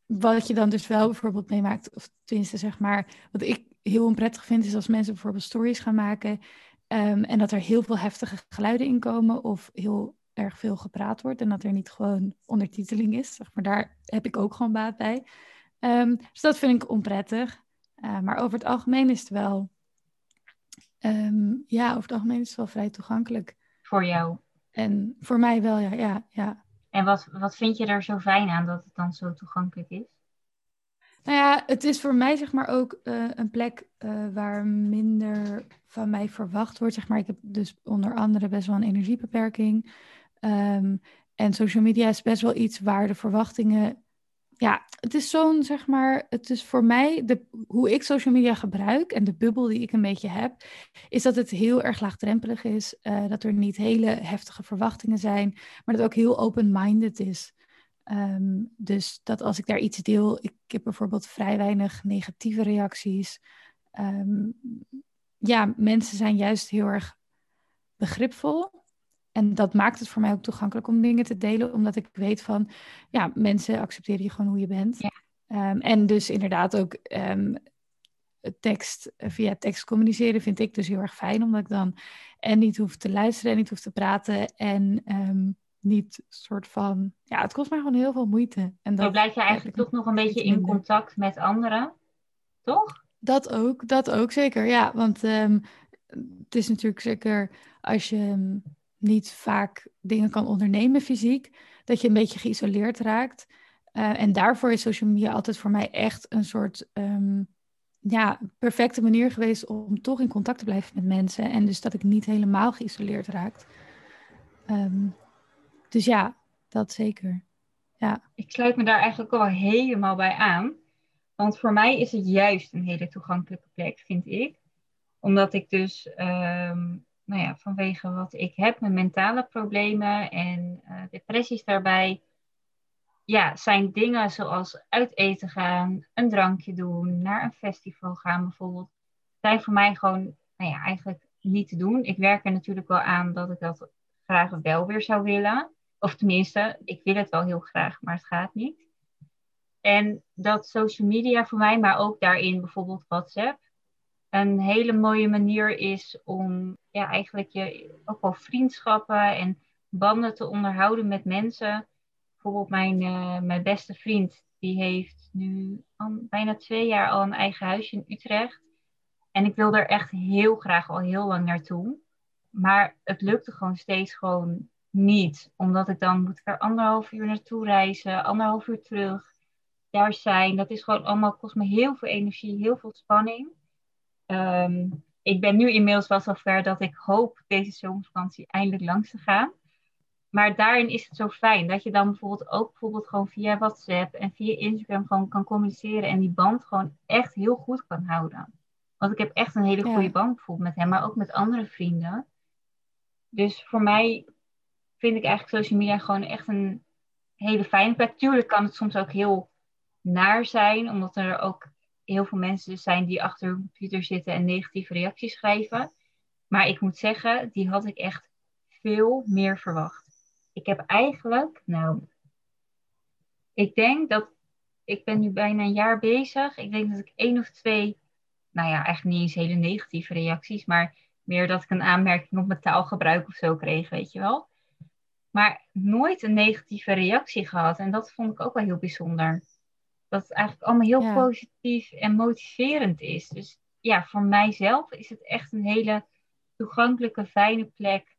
wat je dan dus wel bijvoorbeeld meemaakt, of tenminste zeg maar, wat ik heel onprettig vind, is als mensen bijvoorbeeld stories gaan maken ehm, en dat er heel veel heftige geluiden in komen of heel erg veel gepraat wordt en dat er niet gewoon ondertiteling is. Zeg maar daar heb ik ook gewoon baat bij. dus dat vind ik onprettig. Uh, maar over het algemeen is het wel Ehm, ja, over het algemeen is het wel vrij toegankelijk. Voor jou? En voor mij wel, ja. ja, ja. En wat, wat vind je er zo fijn aan dat het dan zo toegankelijk is? Nou ja, het is voor mij zeg maar ook uh, een plek uh, waar minder van mij verwacht wordt. Zeg maar. Ik heb dus onder andere best wel een energiebeperking. Um, en social media is best wel iets waar de verwachtingen ja, het is zo'n, zeg maar, het is voor mij, de, hoe ik social media gebruik en de bubbel die ik een beetje heb, is dat het heel erg laagdrempelig is, uh, dat er niet hele heftige verwachtingen zijn, maar dat het ook heel open-minded is. Um, dus dat als ik daar iets deel, ik heb bijvoorbeeld vrij weinig negatieve reacties. Um, ja, mensen zijn juist heel erg begripvol. En dat maakt het voor mij ook toegankelijk om dingen te delen, omdat ik weet van, ja, mensen accepteren je gewoon hoe je bent. Ja. Um, en dus inderdaad ook tekst, via tekst communiceren vind ik dus heel erg fijn, omdat ik dan en niet hoef te luisteren en niet hoef te praten en niet soort van, ja, het kost mij gewoon heel veel moeite. En dan blijf je eigenlijk toch nog een beetje in contact met anderen, toch? Dat ook, dat ook zeker, ja, want het is natuurlijk zeker als je niet vaak dingen kan ondernemen fysiek, dat je een beetje geïsoleerd raakt. Uh, en daarvoor is social media altijd voor mij echt een soort um, ja, perfecte manier geweest om toch in contact te blijven met mensen. En dus dat ik niet helemaal geïsoleerd raak. Um, dus ja, dat zeker. Ja. Ik sluit me daar eigenlijk al helemaal bij aan. Want voor mij is het juist een hele toegankelijke plek, vind ik. Omdat ik dus um, nou ja, vanwege wat ik heb, mijn mentale problemen en uh, depressies daarbij, ja, zijn dingen zoals uit eten gaan, een drankje doen, naar een festival gaan bijvoorbeeld, zijn voor mij gewoon, nou ja, eigenlijk niet te doen. Ik werk er natuurlijk wel aan dat ik dat graag wel weer zou willen. Of tenminste, ik wil het wel heel graag, maar het gaat niet. En dat social media voor mij, maar ook daarin bijvoorbeeld WhatsApp, een hele mooie manier is om ja, eigenlijk je ook wel vriendschappen en banden te onderhouden met mensen. Bijvoorbeeld mijn, uh, mijn beste vriend, die heeft nu al bijna twee jaar al een eigen huisje in Utrecht. En ik wil er echt heel graag al heel lang naartoe. Maar het lukte gewoon steeds gewoon niet. Omdat ik dan moet ik er anderhalf uur naartoe reizen, anderhalf uur terug. Daar zijn. Dat is gewoon allemaal, kost me heel veel energie, heel veel spanning. Um, ik ben nu inmiddels wel zover dat ik hoop deze zomervakantie eindelijk langs te gaan. Maar daarin is het zo fijn dat je dan bijvoorbeeld ook bijvoorbeeld gewoon via WhatsApp en via Instagram gewoon kan communiceren en die band gewoon echt heel goed kan houden. Want ik heb echt een hele goede band bijvoorbeeld met hem, maar ook met andere vrienden. Dus voor mij vind ik eigenlijk social media gewoon echt een hele fijne plek. Tuurlijk kan het soms ook heel naar zijn, omdat er ook heel veel mensen zijn die achter hun computer zitten en negatieve reacties schrijven. Maar ik moet zeggen, die had ik echt veel meer verwacht. Ik heb eigenlijk, nou, ik denk dat ik ben nu bijna een jaar bezig. Ik denk dat ik één of twee, nou ja, eigenlijk niet eens hele negatieve reacties, maar meer dat ik een aanmerking op mijn taalgebruik of zo kreeg, weet je wel. Maar nooit een negatieve reactie gehad. En dat vond ik ook wel heel bijzonder dat het eigenlijk allemaal heel positief en motiverend is. Dus ja, voor mijzelf is het echt een hele toegankelijke, fijne plek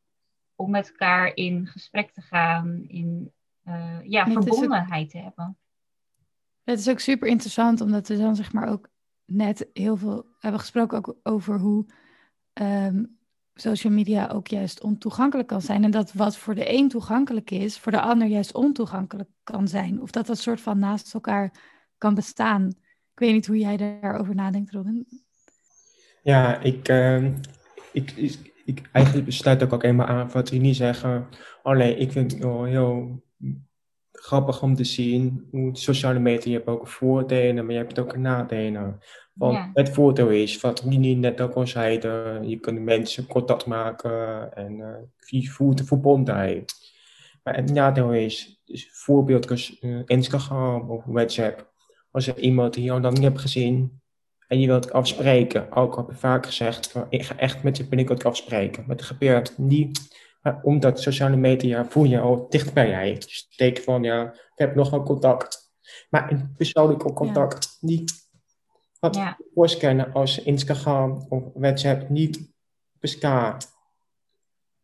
om met elkaar in gesprek te gaan, in uh, ja, verbondenheid te hebben. Het is ook super interessant, omdat we dan zeg maar ook net heel veel hebben gesproken ook over hoe um, social media ook juist ontoegankelijk kan zijn. En dat wat voor de een toegankelijk is, voor de ander juist ontoegankelijk kan zijn. Of dat dat soort van naast elkaar kan bestaan. Ik weet niet hoe jij daarover nadenkt, Robin. Ja, ik, uh, ik, ik, eigenlijk sluit ook, ook eenmaal aan wat niet zeggen. Alleen, ik vind het heel, heel grappig om te zien hoe sociale media, je hebt ook voordelen, maar je hebt ook nadelen. Want Ja. het voordeel is, wat Nini net ook al zei, je kunt mensen contact maken en eh je voelt de verbondenheid. Maar het nadeel is, dus voorbeeld als eh, Instagram of WhatsApp. Als er iemand die jou dan niet hebt gezien en je wilt afspreken, ook al heb ik vaak gezegd, van, ik ga echt met je binnenkort afspreken. Maar het gebeurt niet, maar omdat sociale media voel je al dichtbijheid. Dus het teken van, ja, ik heb nog wel contact. Maar een persoonlijke contact niet. Wat Ja. voorscannen als Instagram of WhatsApp niet bestaat.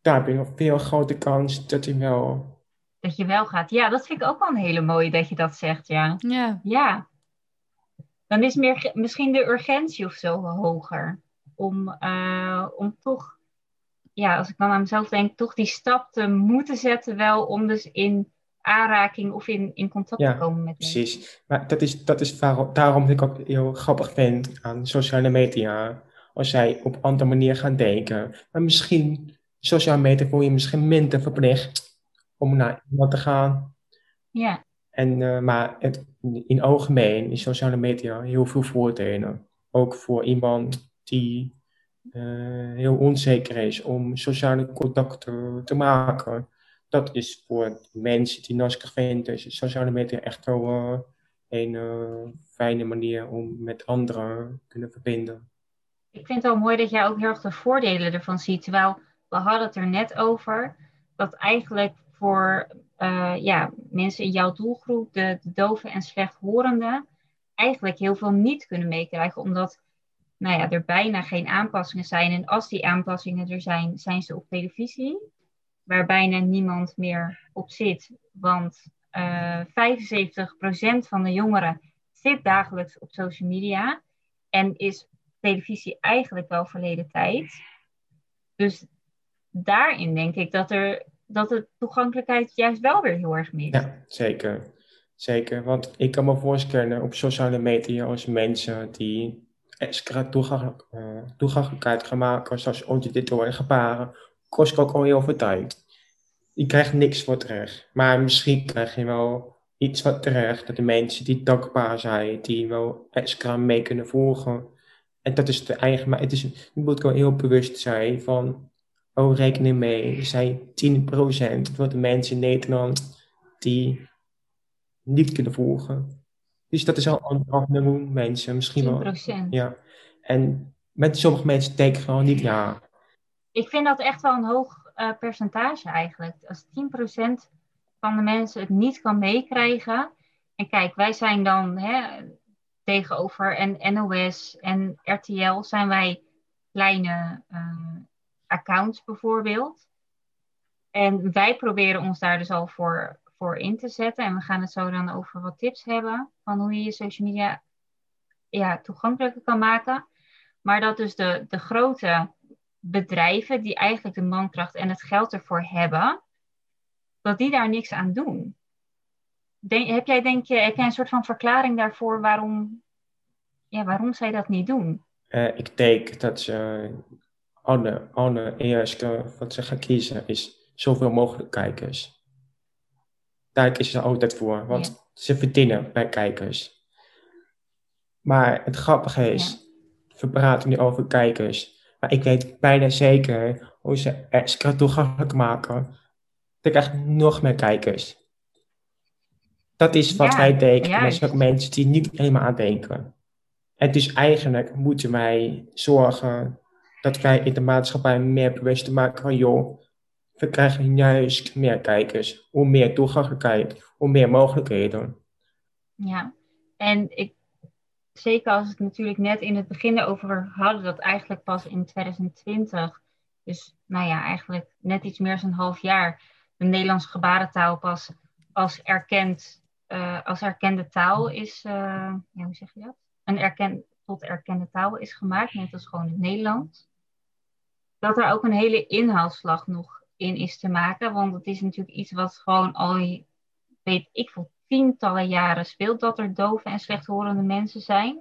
Daar heb je nog veel grote kans dat hij wel Dat je wel gaat. Ja, dat vind ik ook wel een hele mooie dat je dat zegt, ja. Ja, Ja. Dan is meer, misschien de urgentie of zo hoger. Om, eh, om toch, ja, als ik dan aan mezelf denk, toch die stap te moeten zetten wel om dus in aanraking of in, in contact Ja, te komen met mensen. Precies. Maar dat is, dat is waarom, daarom dat ik ook heel grappig vind aan sociale media. Als zij op andere manier gaan denken. Maar misschien, sociale media voel je misschien minder verplicht om naar iemand te gaan. Ja, En, eh, maar het, in algemeen is sociale media heel veel voordelen. Ook voor iemand die eh, heel onzeker is om sociale contacten te maken. Dat is voor mensen die lastig vinden, is sociale media echt wel eh, een eh, fijne manier om met anderen kunnen verbinden. ik vind het wel mooi dat jij ook heel erg de voordelen ervan ziet. Terwijl we hadden het er net over dat eigenlijk voor eh, ja, mensen in jouw doelgroep, de, de doven en slechthorenden, eigenlijk heel veel niet kunnen meekrijgen. Omdat nou ja, er bijna geen aanpassingen zijn. En als die aanpassingen er zijn, zijn ze op televisie. Waar bijna niemand meer op zit. Want eh 75% van de jongeren zit dagelijks op social media. En is televisie eigenlijk wel verleden tijd. Dus daarin denk ik dat, er, dat de toegankelijkheid juist wel weer heel erg mist. Ja, zeker. Zeker, want ik kan me voorstellen op sociale media als mensen die extra eh, toegankelijkheid gaan maken, zoals auditoren en gebaren, kost ook al heel veel tijd. Je krijgt niks voor terug, maar misschien krijg je wel iets wat terecht, dat de mensen die dankbaar zijn, die wel extra mee kunnen volgen. En dat is de eigen, maar het is, je moet wel heel bewust zijn van, oh rekening mee, er zijn 10% van de mensen in Nederland die niet kunnen volgen. Dus dat is al anderhalf miljoen mensen, misschien wel. 10%. Ja. En met sommige mensen denken gewoon niet, ja, Ik vind dat echt wel een hoog eh, percentage eigenlijk. Als 10% van de mensen het niet kan meekrijgen. En kijk, wij zijn dan hè, tegenover en NOS en RTL zijn wij kleine eh, accounts bijvoorbeeld. En wij proberen ons daar dus al voor, voor in te zetten. En we gaan het zo dan over wat tips hebben van hoe je je social media ja, toegankelijker kan maken. Maar dat dus de, de grote bedrijven die eigenlijk de mankracht en het geld ervoor hebben, dat die daar niks aan doen. Denk, heb jij denk je, heb jij een soort van verklaring daarvoor waarom, ja, waarom zij dat niet doen? eh, ik denk dat ze alle, alle eerste wat ze gaan kiezen is zoveel mogelijk kijkers. Daar kiezen ze altijd voor, want Ja. ze verdienen bij kijkers. Maar het grappige is, we praten nu over kijkers, maar ik weet bijna zeker hoe ze extra toegankelijk maken. Dan krijg je nog meer kijkers. Dat is wat Ja, wij denken, maar er zijn ook mensen die niet helemaal aan denken. En dus eigenlijk moeten wij zorgen dat wij in de maatschappij meer bewust te maken van, joh, we krijgen juist meer kijkers, hoe meer toegankelijkheid, hoe meer mogelijkheden. Ja, en ik, zeker als het natuurlijk net in het begin over hadden, dat eigenlijk pas in 2020, dus nou ja, eigenlijk net iets meer dan een half jaar, de Nederlandse gebarentaal pas als erkend, eh, als erkende taal is, eh, hoe zeg je dat? Een erkend, tot erkende taal is gemaakt, net als gewoon het Nederlands. Dat er ook een hele inhaalslag nog in is te maken, want het is natuurlijk iets wat gewoon al, weet ik veel, tientallen jaren speelt dat er dove en slechthorende mensen zijn.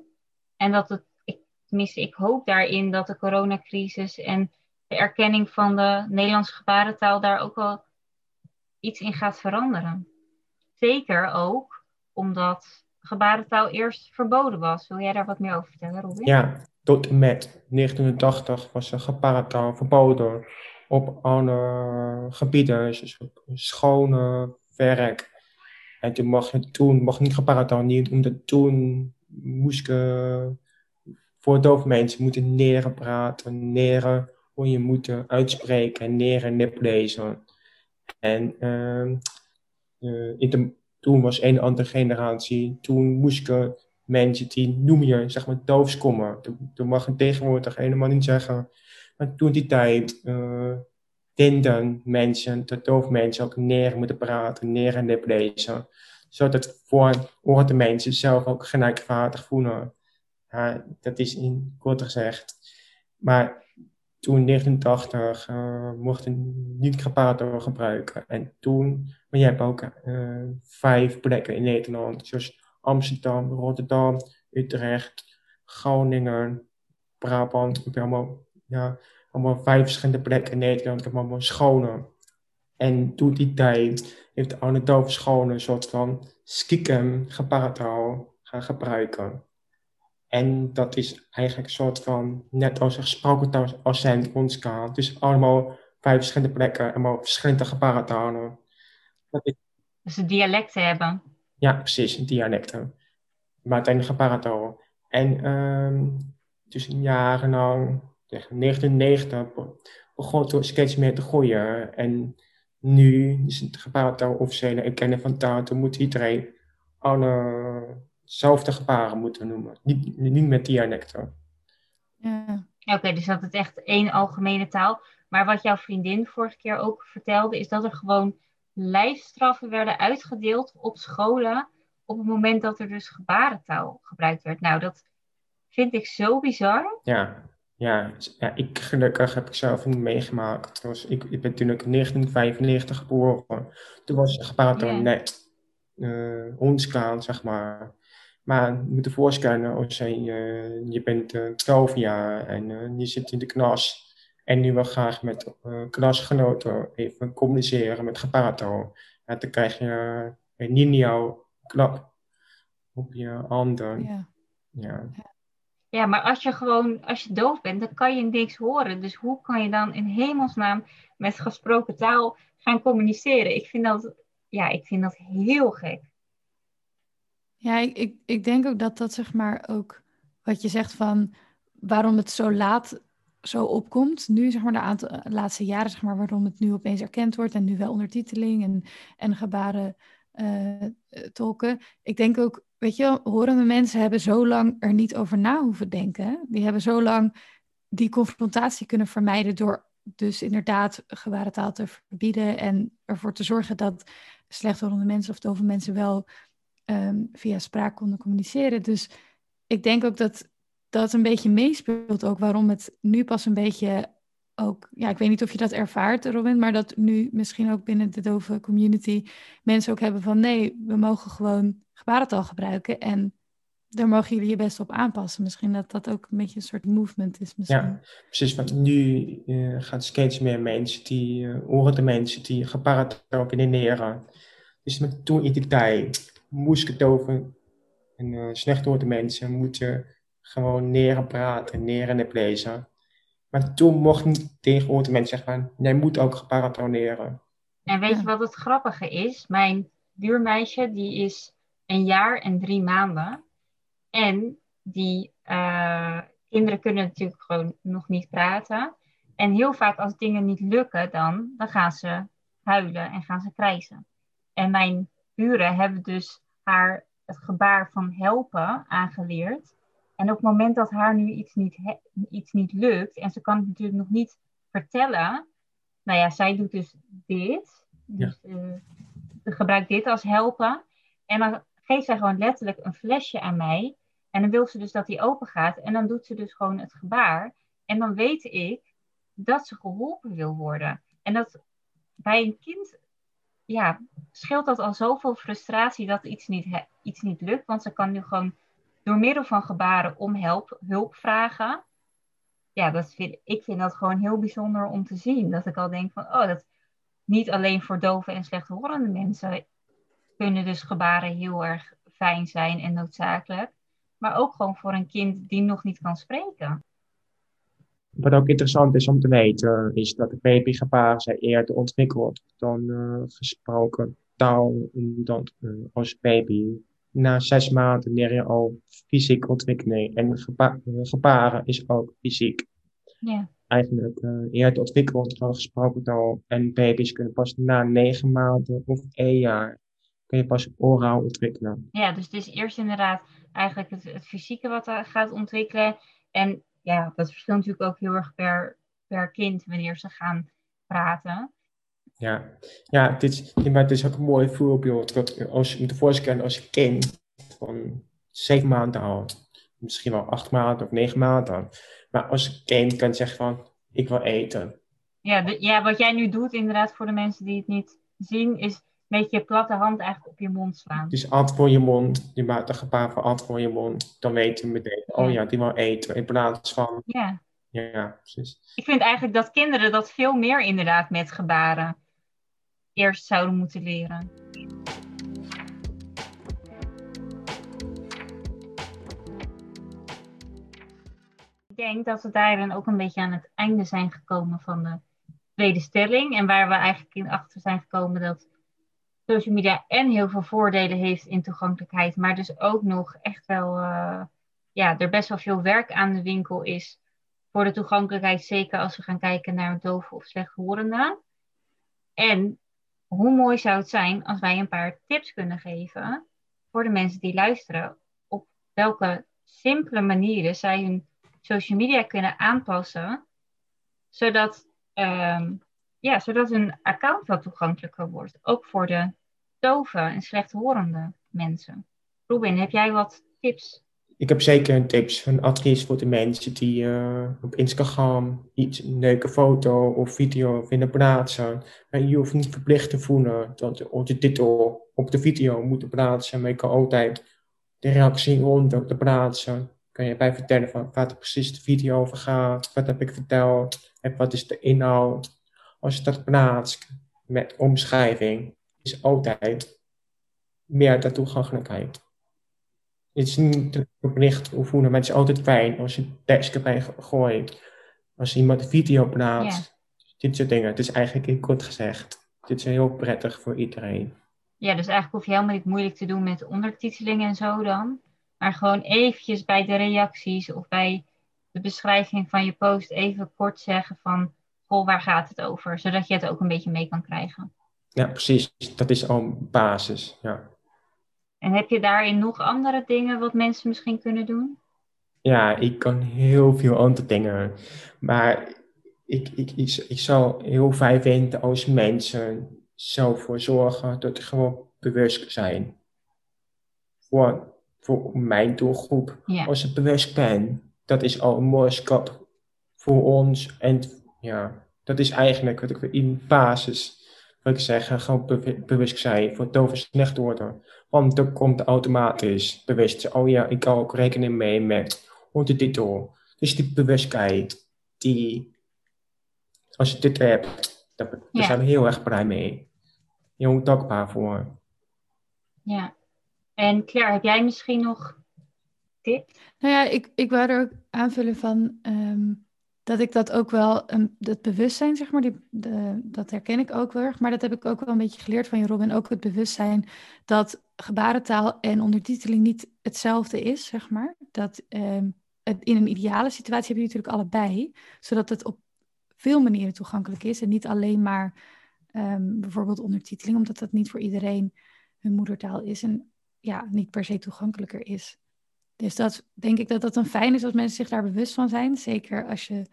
En dat het, ik, tenminste, ik hoop daarin dat de coronacrisis en de erkenning van de Nederlandse gebarentaal daar ook wel iets in gaat veranderen. zeker ook omdat gebarentaal eerst verboden was. Wil jij daar wat meer over vertellen, Robin? Ja, tot en met 1980 was er gebarentaal verboden op alle gebieden, dus op schone werk. En toen mocht je toen mocht niet niet, omdat toen moest je voor dove mensen moeten neren praten, neren hoe je moet uitspreken en neren nip lezen. En uh, in de, toen was een andere generatie, toen moest je mensen die noem je, zeg maar, doofskommen. Dat mag je tegenwoordig helemaal niet zeggen. Maar toen die tijd dinden mensen, de doof mensen ook neer moeten praten, neer en lezen. Zodat voor de mensen zelf ook gelijkwaardig voelen. Dat is in kort gezegd. Maar toen in 1980 uh, mochten niet gepraat gebruiken. En toen, maar je hebt ook uh, vijf plekken in Nederland, zoals Amsterdam, Rotterdam, Utrecht, Groningen, Brabant. Allemaal, ja, allemaal vijf verschillende plekken in Nederland. Ik heb allemaal scholen. En toen die tijd heeft alle dove scholen een soort van stiekem geparataal gaan gebruiken. En dat is eigenlijk een soort van, net als een gesproken taal als zijn ons Dus allemaal vijf verschillende plekken, allemaal verschillende gebaratalen. Dus de dialecten hebben. Ja, precies, dialecten. Maar uiteindelijk gebarentaal. En um, dus jarenlang, 1990, begon het steeds meer te groeien. En nu is het gebarentaal officiële erkennen van taal. Dan moet iedereen alle zelfde gebaren moeten noemen. Niet, niet met dialecten. Ja. Oké, dus dat het echt één algemene taal. Maar wat jouw vriendin vorige keer ook vertelde, is dat er gewoon lijfstraffen werden uitgedeeld op scholen op het moment dat er dus gebarentaal gebruikt werd. Nou, dat vind ik zo bizar. Ja, ja, ja ik gelukkig heb ik zelf niet meegemaakt. Was, ik, ik ben toen in 1995 geboren. Toen was yeah. net uh, ons zeg maar. Maar je moet je voorstellen, als je, uh, je bent uh, 12 jaar en uh, je zit in de klas en nu wil graag met klasgenoten even communiceren met gebarentaal. Ja, dan krijg je een lineaal klap op je handen. Ja. ja. Ja, maar als je gewoon, als je doof bent, dan kan je niks horen. Dus hoe kan je dan in hemelsnaam met gesproken taal gaan communiceren? Ik vind dat, ja, ik vind dat heel gek. Ja, ik, ik, denk ook dat dat zeg maar ook wat je zegt van waarom het zo laat zo opkomt. Nu zeg maar de aantal, laatste jaren zeg maar waarom het nu opeens erkend wordt en nu wel ondertiteling en, en gebaren uh, tolken. Ik denk ook, weet je, horende mensen hebben zo lang er niet over na hoeven denken. Die hebben zo lang die confrontatie kunnen vermijden door dus inderdaad gebarentaal te verbieden en ervoor te zorgen dat slechthorende mensen of dove mensen wel um, via spraak konden communiceren. Dus ik denk ook dat dat een beetje meespeelt ook waarom het nu pas een beetje ook, ja, ik weet niet of je dat ervaart, Robin, maar dat nu misschien ook binnen de dove community mensen ook hebben van nee, we mogen gewoon gebarentaal gebruiken en daar mogen jullie je best op aanpassen. Misschien dat dat ook een beetje een soort movement is. Misschien. Ja, precies. Want nu uh, gaat steeds meer mensen die, uh, horen de mensen die gebarentaal kunnen leren. Dus met toen in die tijd moesketoven en uh, slecht de mensen moeten gewoon leren praten, leren en lezen. Maar toen mocht niet tegen de mensen zeggen jij moet ook leren. En weet je wat het grappige is? Mijn buurmeisje die is een jaar en drie maanden. En die uh, kinderen kunnen natuurlijk gewoon nog niet praten. En heel vaak als dingen niet lukken, dan, dan gaan ze huilen en gaan ze krijzen. En mijn buren hebben dus haar het gebaar van helpen aangeleerd. En op het moment dat haar nu iets niet, iets niet lukt, en ze kan het natuurlijk nog niet vertellen, nou ja, zij doet dus dit. Dus ja. uh, gebruikt dit als helpen. En dan geeft zij gewoon letterlijk een flesje aan mij. En dan wil ze dus dat die open gaat. En dan doet ze dus gewoon het gebaar. En dan weet ik dat ze geholpen wil worden. En dat bij een kind ja, scheelt dat al zoveel frustratie dat iets niet, iets niet lukt. Want ze kan nu gewoon door middel van gebaren om help, hulp vragen. Ja, dat vind, ik vind dat gewoon heel bijzonder om te zien. Dat ik al denk van, oh, dat niet alleen voor dove en slechthorende mensen kunnen dus gebaren heel erg fijn zijn en noodzakelijk. Maar ook gewoon voor een kind die nog niet kan spreken. Wat ook interessant is om te weten, is dat de babygebaren zijn eerder ontwikkeld dan uh, gesproken taal. Dan uh, als baby. Na zes maanden leer je al fysiek ontwikkeling. En geba gebaren is ook fysiek. Ja. Eigenlijk uh, eerder ontwikkeld dan gesproken taal. En baby's kunnen pas na negen maanden of één jaar kun je pas oraal ontwikkelen. Ja, dus het is eerst inderdaad eigenlijk het, het fysieke wat er gaat ontwikkelen. En ja, dat verschilt natuurlijk ook heel erg per, per kind wanneer ze gaan praten. Ja, ja dit, is, maar het is ook een mooi voorbeeld. Dat als je moet voorstellen als je kind van zeven maanden oud, misschien wel acht maanden of negen maanden. Maar als kind kan zeggen van, ik wil eten. Ja, de, ja, wat jij nu doet inderdaad voor de mensen die het niet zien, is met je platte hand eigenlijk op je mond slaan. Dus hand voor je mond, je maakt een gebaar van hand voor je mond. Dan weet je meteen, oh ja, die wil eten. In plaats van... Ja. Ja, precies. Ik vind eigenlijk dat kinderen dat veel meer inderdaad met gebaren eerst zouden moeten leren. Ik denk dat we daar dan ook een beetje aan het einde zijn gekomen van de tweede stelling. En waar we eigenlijk in achter zijn gekomen dat social media en heel veel voordelen heeft in toegankelijkheid, maar dus ook nog echt wel, uh, ja, er best wel veel werk aan de winkel is voor de toegankelijkheid, zeker als we gaan kijken naar dove of slechthorenden. En hoe mooi zou het zijn als wij een paar tips kunnen geven voor de mensen die luisteren, op welke simpele manieren zij hun social media kunnen aanpassen, zodat, um, ja, zodat hun account wat toegankelijker wordt, ook voor de dove en slechthorende mensen. Robin, heb jij wat tips? Ik heb zeker een tips, een advies voor de mensen die uh, op Instagram iets, een leuke foto of video willen plaatsen. En je hoeft niet verplicht te voelen dat de titel op de video moet plaatsen. Maar je kan altijd de reactie onder te plaatsen. Kan je bij vertellen van wat precies de video over gaat. Wat heb ik verteld en wat is de inhoud. Als je dat plaatst met omschrijving, is altijd meer de toegankelijkheid. Het is niet verplicht of voelen, maar het is altijd fijn als je tekst erbij gooit. Als iemand een video plaatst. Dit soort dingen. Het is eigenlijk in kort gezegd. Dit is heel prettig voor iedereen. Ja, dus eigenlijk hoef je helemaal niet moeilijk te doen met ondertiteling en zo dan. Maar gewoon eventjes bij de reacties of bij de beschrijving van je post even kort zeggen van... Goh, waar gaat het over? Zodat je het ook een beetje mee kan krijgen. Ja, precies. Dat is al basis, ja. En heb je daarin nog andere dingen wat mensen misschien kunnen doen? Ja, ik kan heel veel andere dingen. Maar ik, ik, ik, ik zou heel fijn vinden als mensen zelf voor zorgen dat ze gewoon bewust zijn. Voor, voor mijn doelgroep. Ja. Als ik bewust ben, dat is al een mooie stap voor ons. En ja, dat is eigenlijk wat ik in basis wil ik zeggen, gewoon bewust zijn voor dove slecht worden. Want dan komt automatisch bewust. Oh ja, ik kan ook rekening mee met ondertitel. Dus die bewustheid, die, als je dit hebt, daar, daar Ja. zijn we heel erg blij mee. Heel dankbaar voor. Ja. En Claire, heb jij misschien nog tips? Nou ja, ik, ik wou er ook aanvullen van ehm, dat ik dat ook wel, um, dat bewustzijn, zeg maar, die, dat herken ik ook wel erg. Maar dat heb ik ook wel een beetje geleerd van je, Robin. Ook het bewustzijn dat gebarentaal en ondertiteling niet hetzelfde is, zeg maar. Dat ehm, het, in een ideale situatie heb je natuurlijk allebei, zodat het op veel manieren toegankelijk is. En niet alleen maar ehm, bijvoorbeeld ondertiteling, omdat dat niet voor iedereen hun moedertaal is en ja, niet per se toegankelijker is. Dus dat denk ik dat dat een fijn is als mensen zich daar bewust van zijn. Zeker als je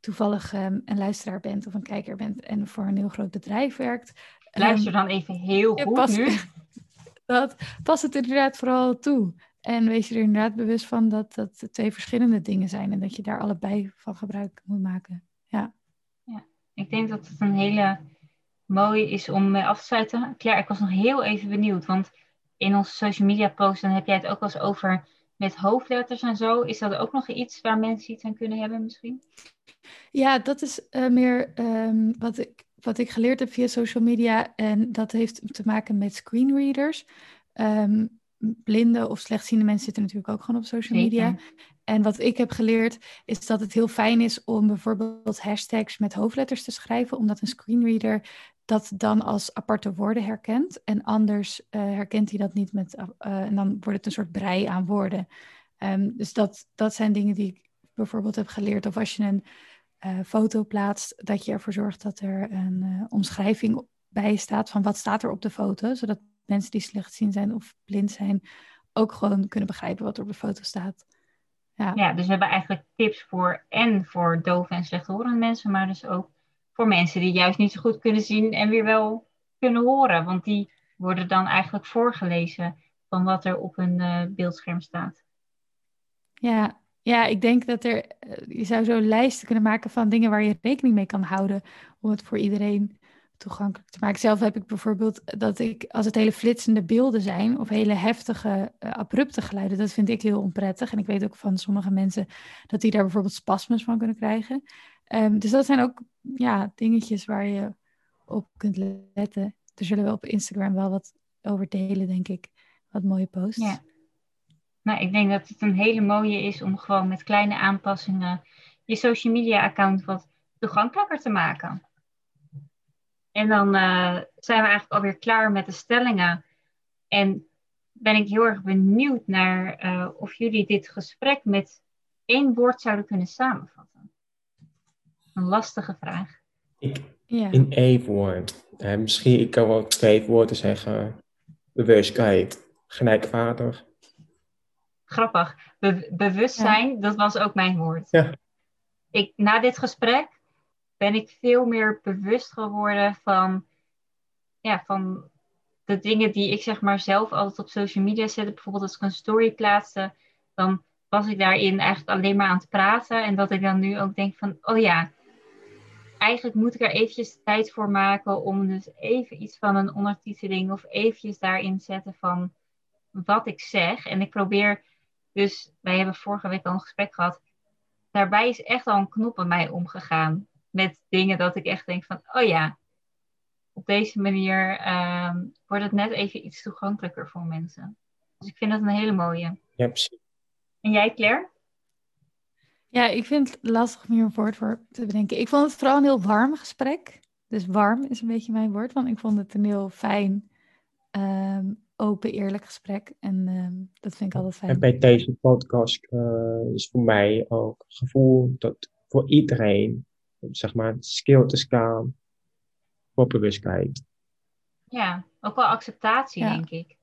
toevallig um, een luisteraar bent of een kijker bent en voor een heel groot bedrijf werkt. Luister dan even heel goed pas, nu. dat, pas het inderdaad vooral toe. En wees je er inderdaad bewust van dat dat twee verschillende dingen zijn en dat je daar allebei van gebruik moet maken. Ja. ja ik denk dat het een hele mooie is om mee af te sluiten. Claire, ik was nog heel even benieuwd, want in onze social media post, dan heb jij het ook wel eens over met hoofdletters en zo. Is dat ook nog iets waar mensen iets aan kunnen hebben misschien? Ja, dat is uh, meer um, wat ik wat ik geleerd heb via social media, en dat heeft te maken met screenreaders. Ehm, blinde of slechtziende mensen zitten natuurlijk ook gewoon op social media. En wat ik heb geleerd is dat het heel fijn is om bijvoorbeeld hashtags met hoofdletters te schrijven, omdat een screenreader dat dan als aparte woorden herkent. En anders uh, herkent hij dat niet met. Uh, en dan wordt het een soort brei aan woorden. Um, dus dat, dat zijn dingen die ik bijvoorbeeld heb geleerd. Of als je een foto plaatst, dat je ervoor zorgt dat er een omschrijving bij staat van wat staat er op de foto. Zodat mensen die slechtziend zijn of blind zijn ook gewoon kunnen begrijpen wat er op de foto staat. Ja. ja, dus we hebben eigenlijk tips voor en voor dove en slechthorende mensen, maar dus ook voor mensen die juist niet zo goed kunnen zien en weer wel kunnen horen. Want die worden dan eigenlijk voorgelezen van wat er op een uh, beeldscherm staat. Ja, ja, ik denk dat er, eh, je zou zo lijsten kunnen maken van dingen waar je rekening mee kan houden om het voor iedereen toegankelijk te maken. Zelf heb ik bijvoorbeeld dat ik, als het hele flitsende beelden zijn of hele heftige, uh, abrupte geluiden, dat vind ik heel onprettig. En ik weet ook van sommige mensen dat die daar bijvoorbeeld spasmes van kunnen krijgen. Um, dus dat zijn ook ja, dingetjes waar je op kunt letten. Er zullen we op Instagram wel wat over delen, denk ik. Wat mooie posts. Ja. Nou, ik denk dat het een hele mooie is om gewoon met kleine aanpassingen je social media account wat toegankelijker te maken. En dan uh, zijn we eigenlijk alweer klaar met de stellingen. En ben ik heel erg benieuwd naar uh, of jullie dit gesprek met één woord zouden kunnen samenvatten. Een lastige vraag. Ik, ja. In één woord. Uh, misschien ik kan wel twee woorden zeggen. Bewustheid, gelijkwaardig. Grappig. Be bewustzijn, ja. dat was ook mijn woord. Ja. Ik, na dit gesprek ben ik veel meer bewust geworden van, ja, van de dingen die ik zeg maar zelf altijd op social media zette. Bijvoorbeeld als ik een story plaatste, dan was ik daarin eigenlijk alleen maar aan het praten. En dat ik dan nu ook denk van, oh ja, eigenlijk moet ik er eventjes tijd voor maken om dus even iets van een ondertiteling of eventjes daarin zetten van wat ik zeg. En ik probeer dus, wij hebben vorige week al een gesprek gehad. Daarbij is echt al een knop bij mij omgegaan met dingen dat ik echt denk van, oh ja, op deze manier um, wordt het net even iets toegankelijker voor mensen. Dus ik vind dat een hele mooie. Ja, precies. En jij, Claire? Ja, ik vind het lastig om hier een woord voor te bedenken. Ik vond het vooral een heel warm gesprek. Dus warm is een beetje mijn woord, want ik vond het een heel fijn, um, open, eerlijk gesprek. En um, dat vind ik altijd fijn. En bij deze podcast uh, is voor mij ook het gevoel dat voor iedereen zeg maar, skill te staan voor bewustheid. Ja, ook wel acceptatie, denk ik.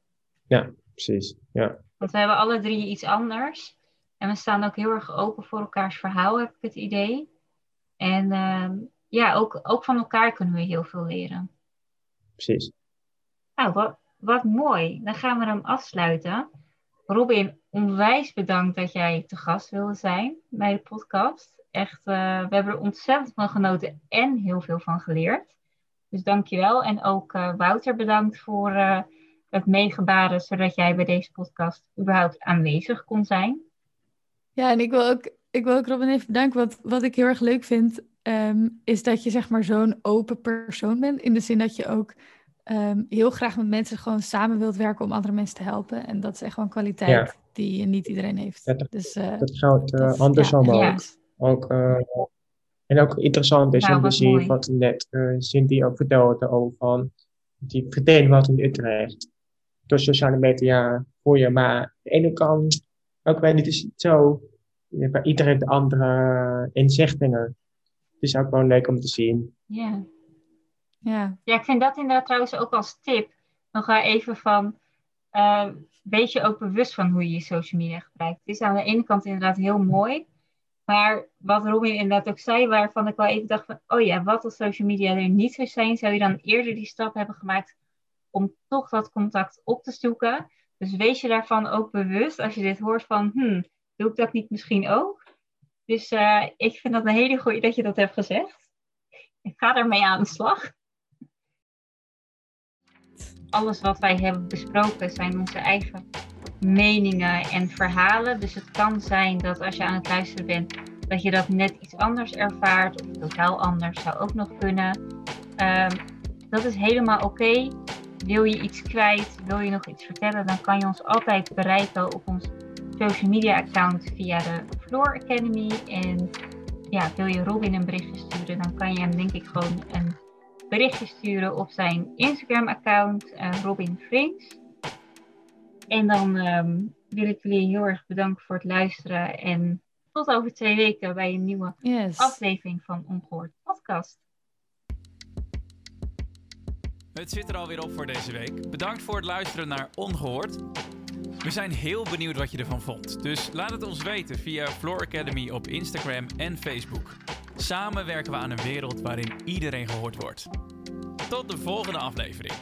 Ja, precies. Ja. Want we hebben alle drie iets anders. En we staan ook heel erg open voor elkaars verhaal, heb ik het idee. En uh, ja, ook, ook van elkaar kunnen we heel veel leren. Precies. Nou, wat, wat mooi. Dan gaan we hem afsluiten. Robin, onwijs bedankt dat jij te gast wilde zijn bij de podcast echt, uh, we hebben er ontzettend van genoten en heel veel van geleerd. Dus dankjewel. En ook uh, Wouter bedankt voor uh, het meegebaren, zodat jij bij deze podcast überhaupt aanwezig kon zijn. Ja, en ik wil ook, ik wil ook Robin even bedanken. Wat, wat ik heel erg leuk vind, um, is dat je zeg maar zo'n open persoon bent. In de zin dat je ook um, heel graag met mensen gewoon samen wilt werken om andere mensen te helpen. En dat is echt wel een kwaliteit ja. die niet iedereen heeft. Ja, dat, dus, dat geldt andersom ja, ook ook, uh, en ook interessant is om te zien wat net uh, Cindy ook vertelde over van die verdeling wat in Utrecht. Door sociale media voor je, maar aan de ene kant ook wel niet is het zo. Iedereen heeft andere inzichtingen. Het is ook wel leuk om te zien. Ja. Ja. ja, ik vind dat inderdaad trouwens ook als tip. Nog even van, uh, wees je ook bewust van hoe je je social media gebruikt. Het is aan de ene kant inderdaad heel mooi. Maar wat Robin inderdaad ook zei, waarvan ik wel even dacht van, oh ja, wat als social media er niet zou zijn, zou je dan eerder die stap hebben gemaakt om toch dat contact op te zoeken. Dus wees je daarvan ook bewust als je dit hoort van, hmm, doe ik dat niet misschien ook? Dus uh, ik vind dat een hele goede dat je dat hebt gezegd. Ik ga ermee aan de slag. Alles wat wij hebben besproken zijn onze eigen meningen en verhalen. Dus het kan zijn dat als je aan het luisteren bent, dat je dat net iets anders ervaart of totaal anders zou ook nog kunnen. Ehm, dat is helemaal oké. Wil je iets kwijt, wil je nog iets vertellen, dan kan je ons altijd bereiken op ons social media account via de Floor Academy. En ja, wil je Robin een berichtje sturen, dan kan je hem denk ik gewoon een berichtje sturen op zijn Instagram account, uh, Robin Frings. En dan ehm, wil ik jullie heel erg bedanken voor het luisteren en tot over twee weken bij een nieuwe Yes. aflevering van Ongehoord Podcast. Het zit er alweer op voor deze week. Bedankt voor het luisteren naar Ongehoord. We zijn heel benieuwd wat je ervan vond. Dus laat het ons weten via Floor Academy op Instagram en Facebook. Samen werken we aan een wereld waarin iedereen gehoord wordt. Tot de volgende aflevering.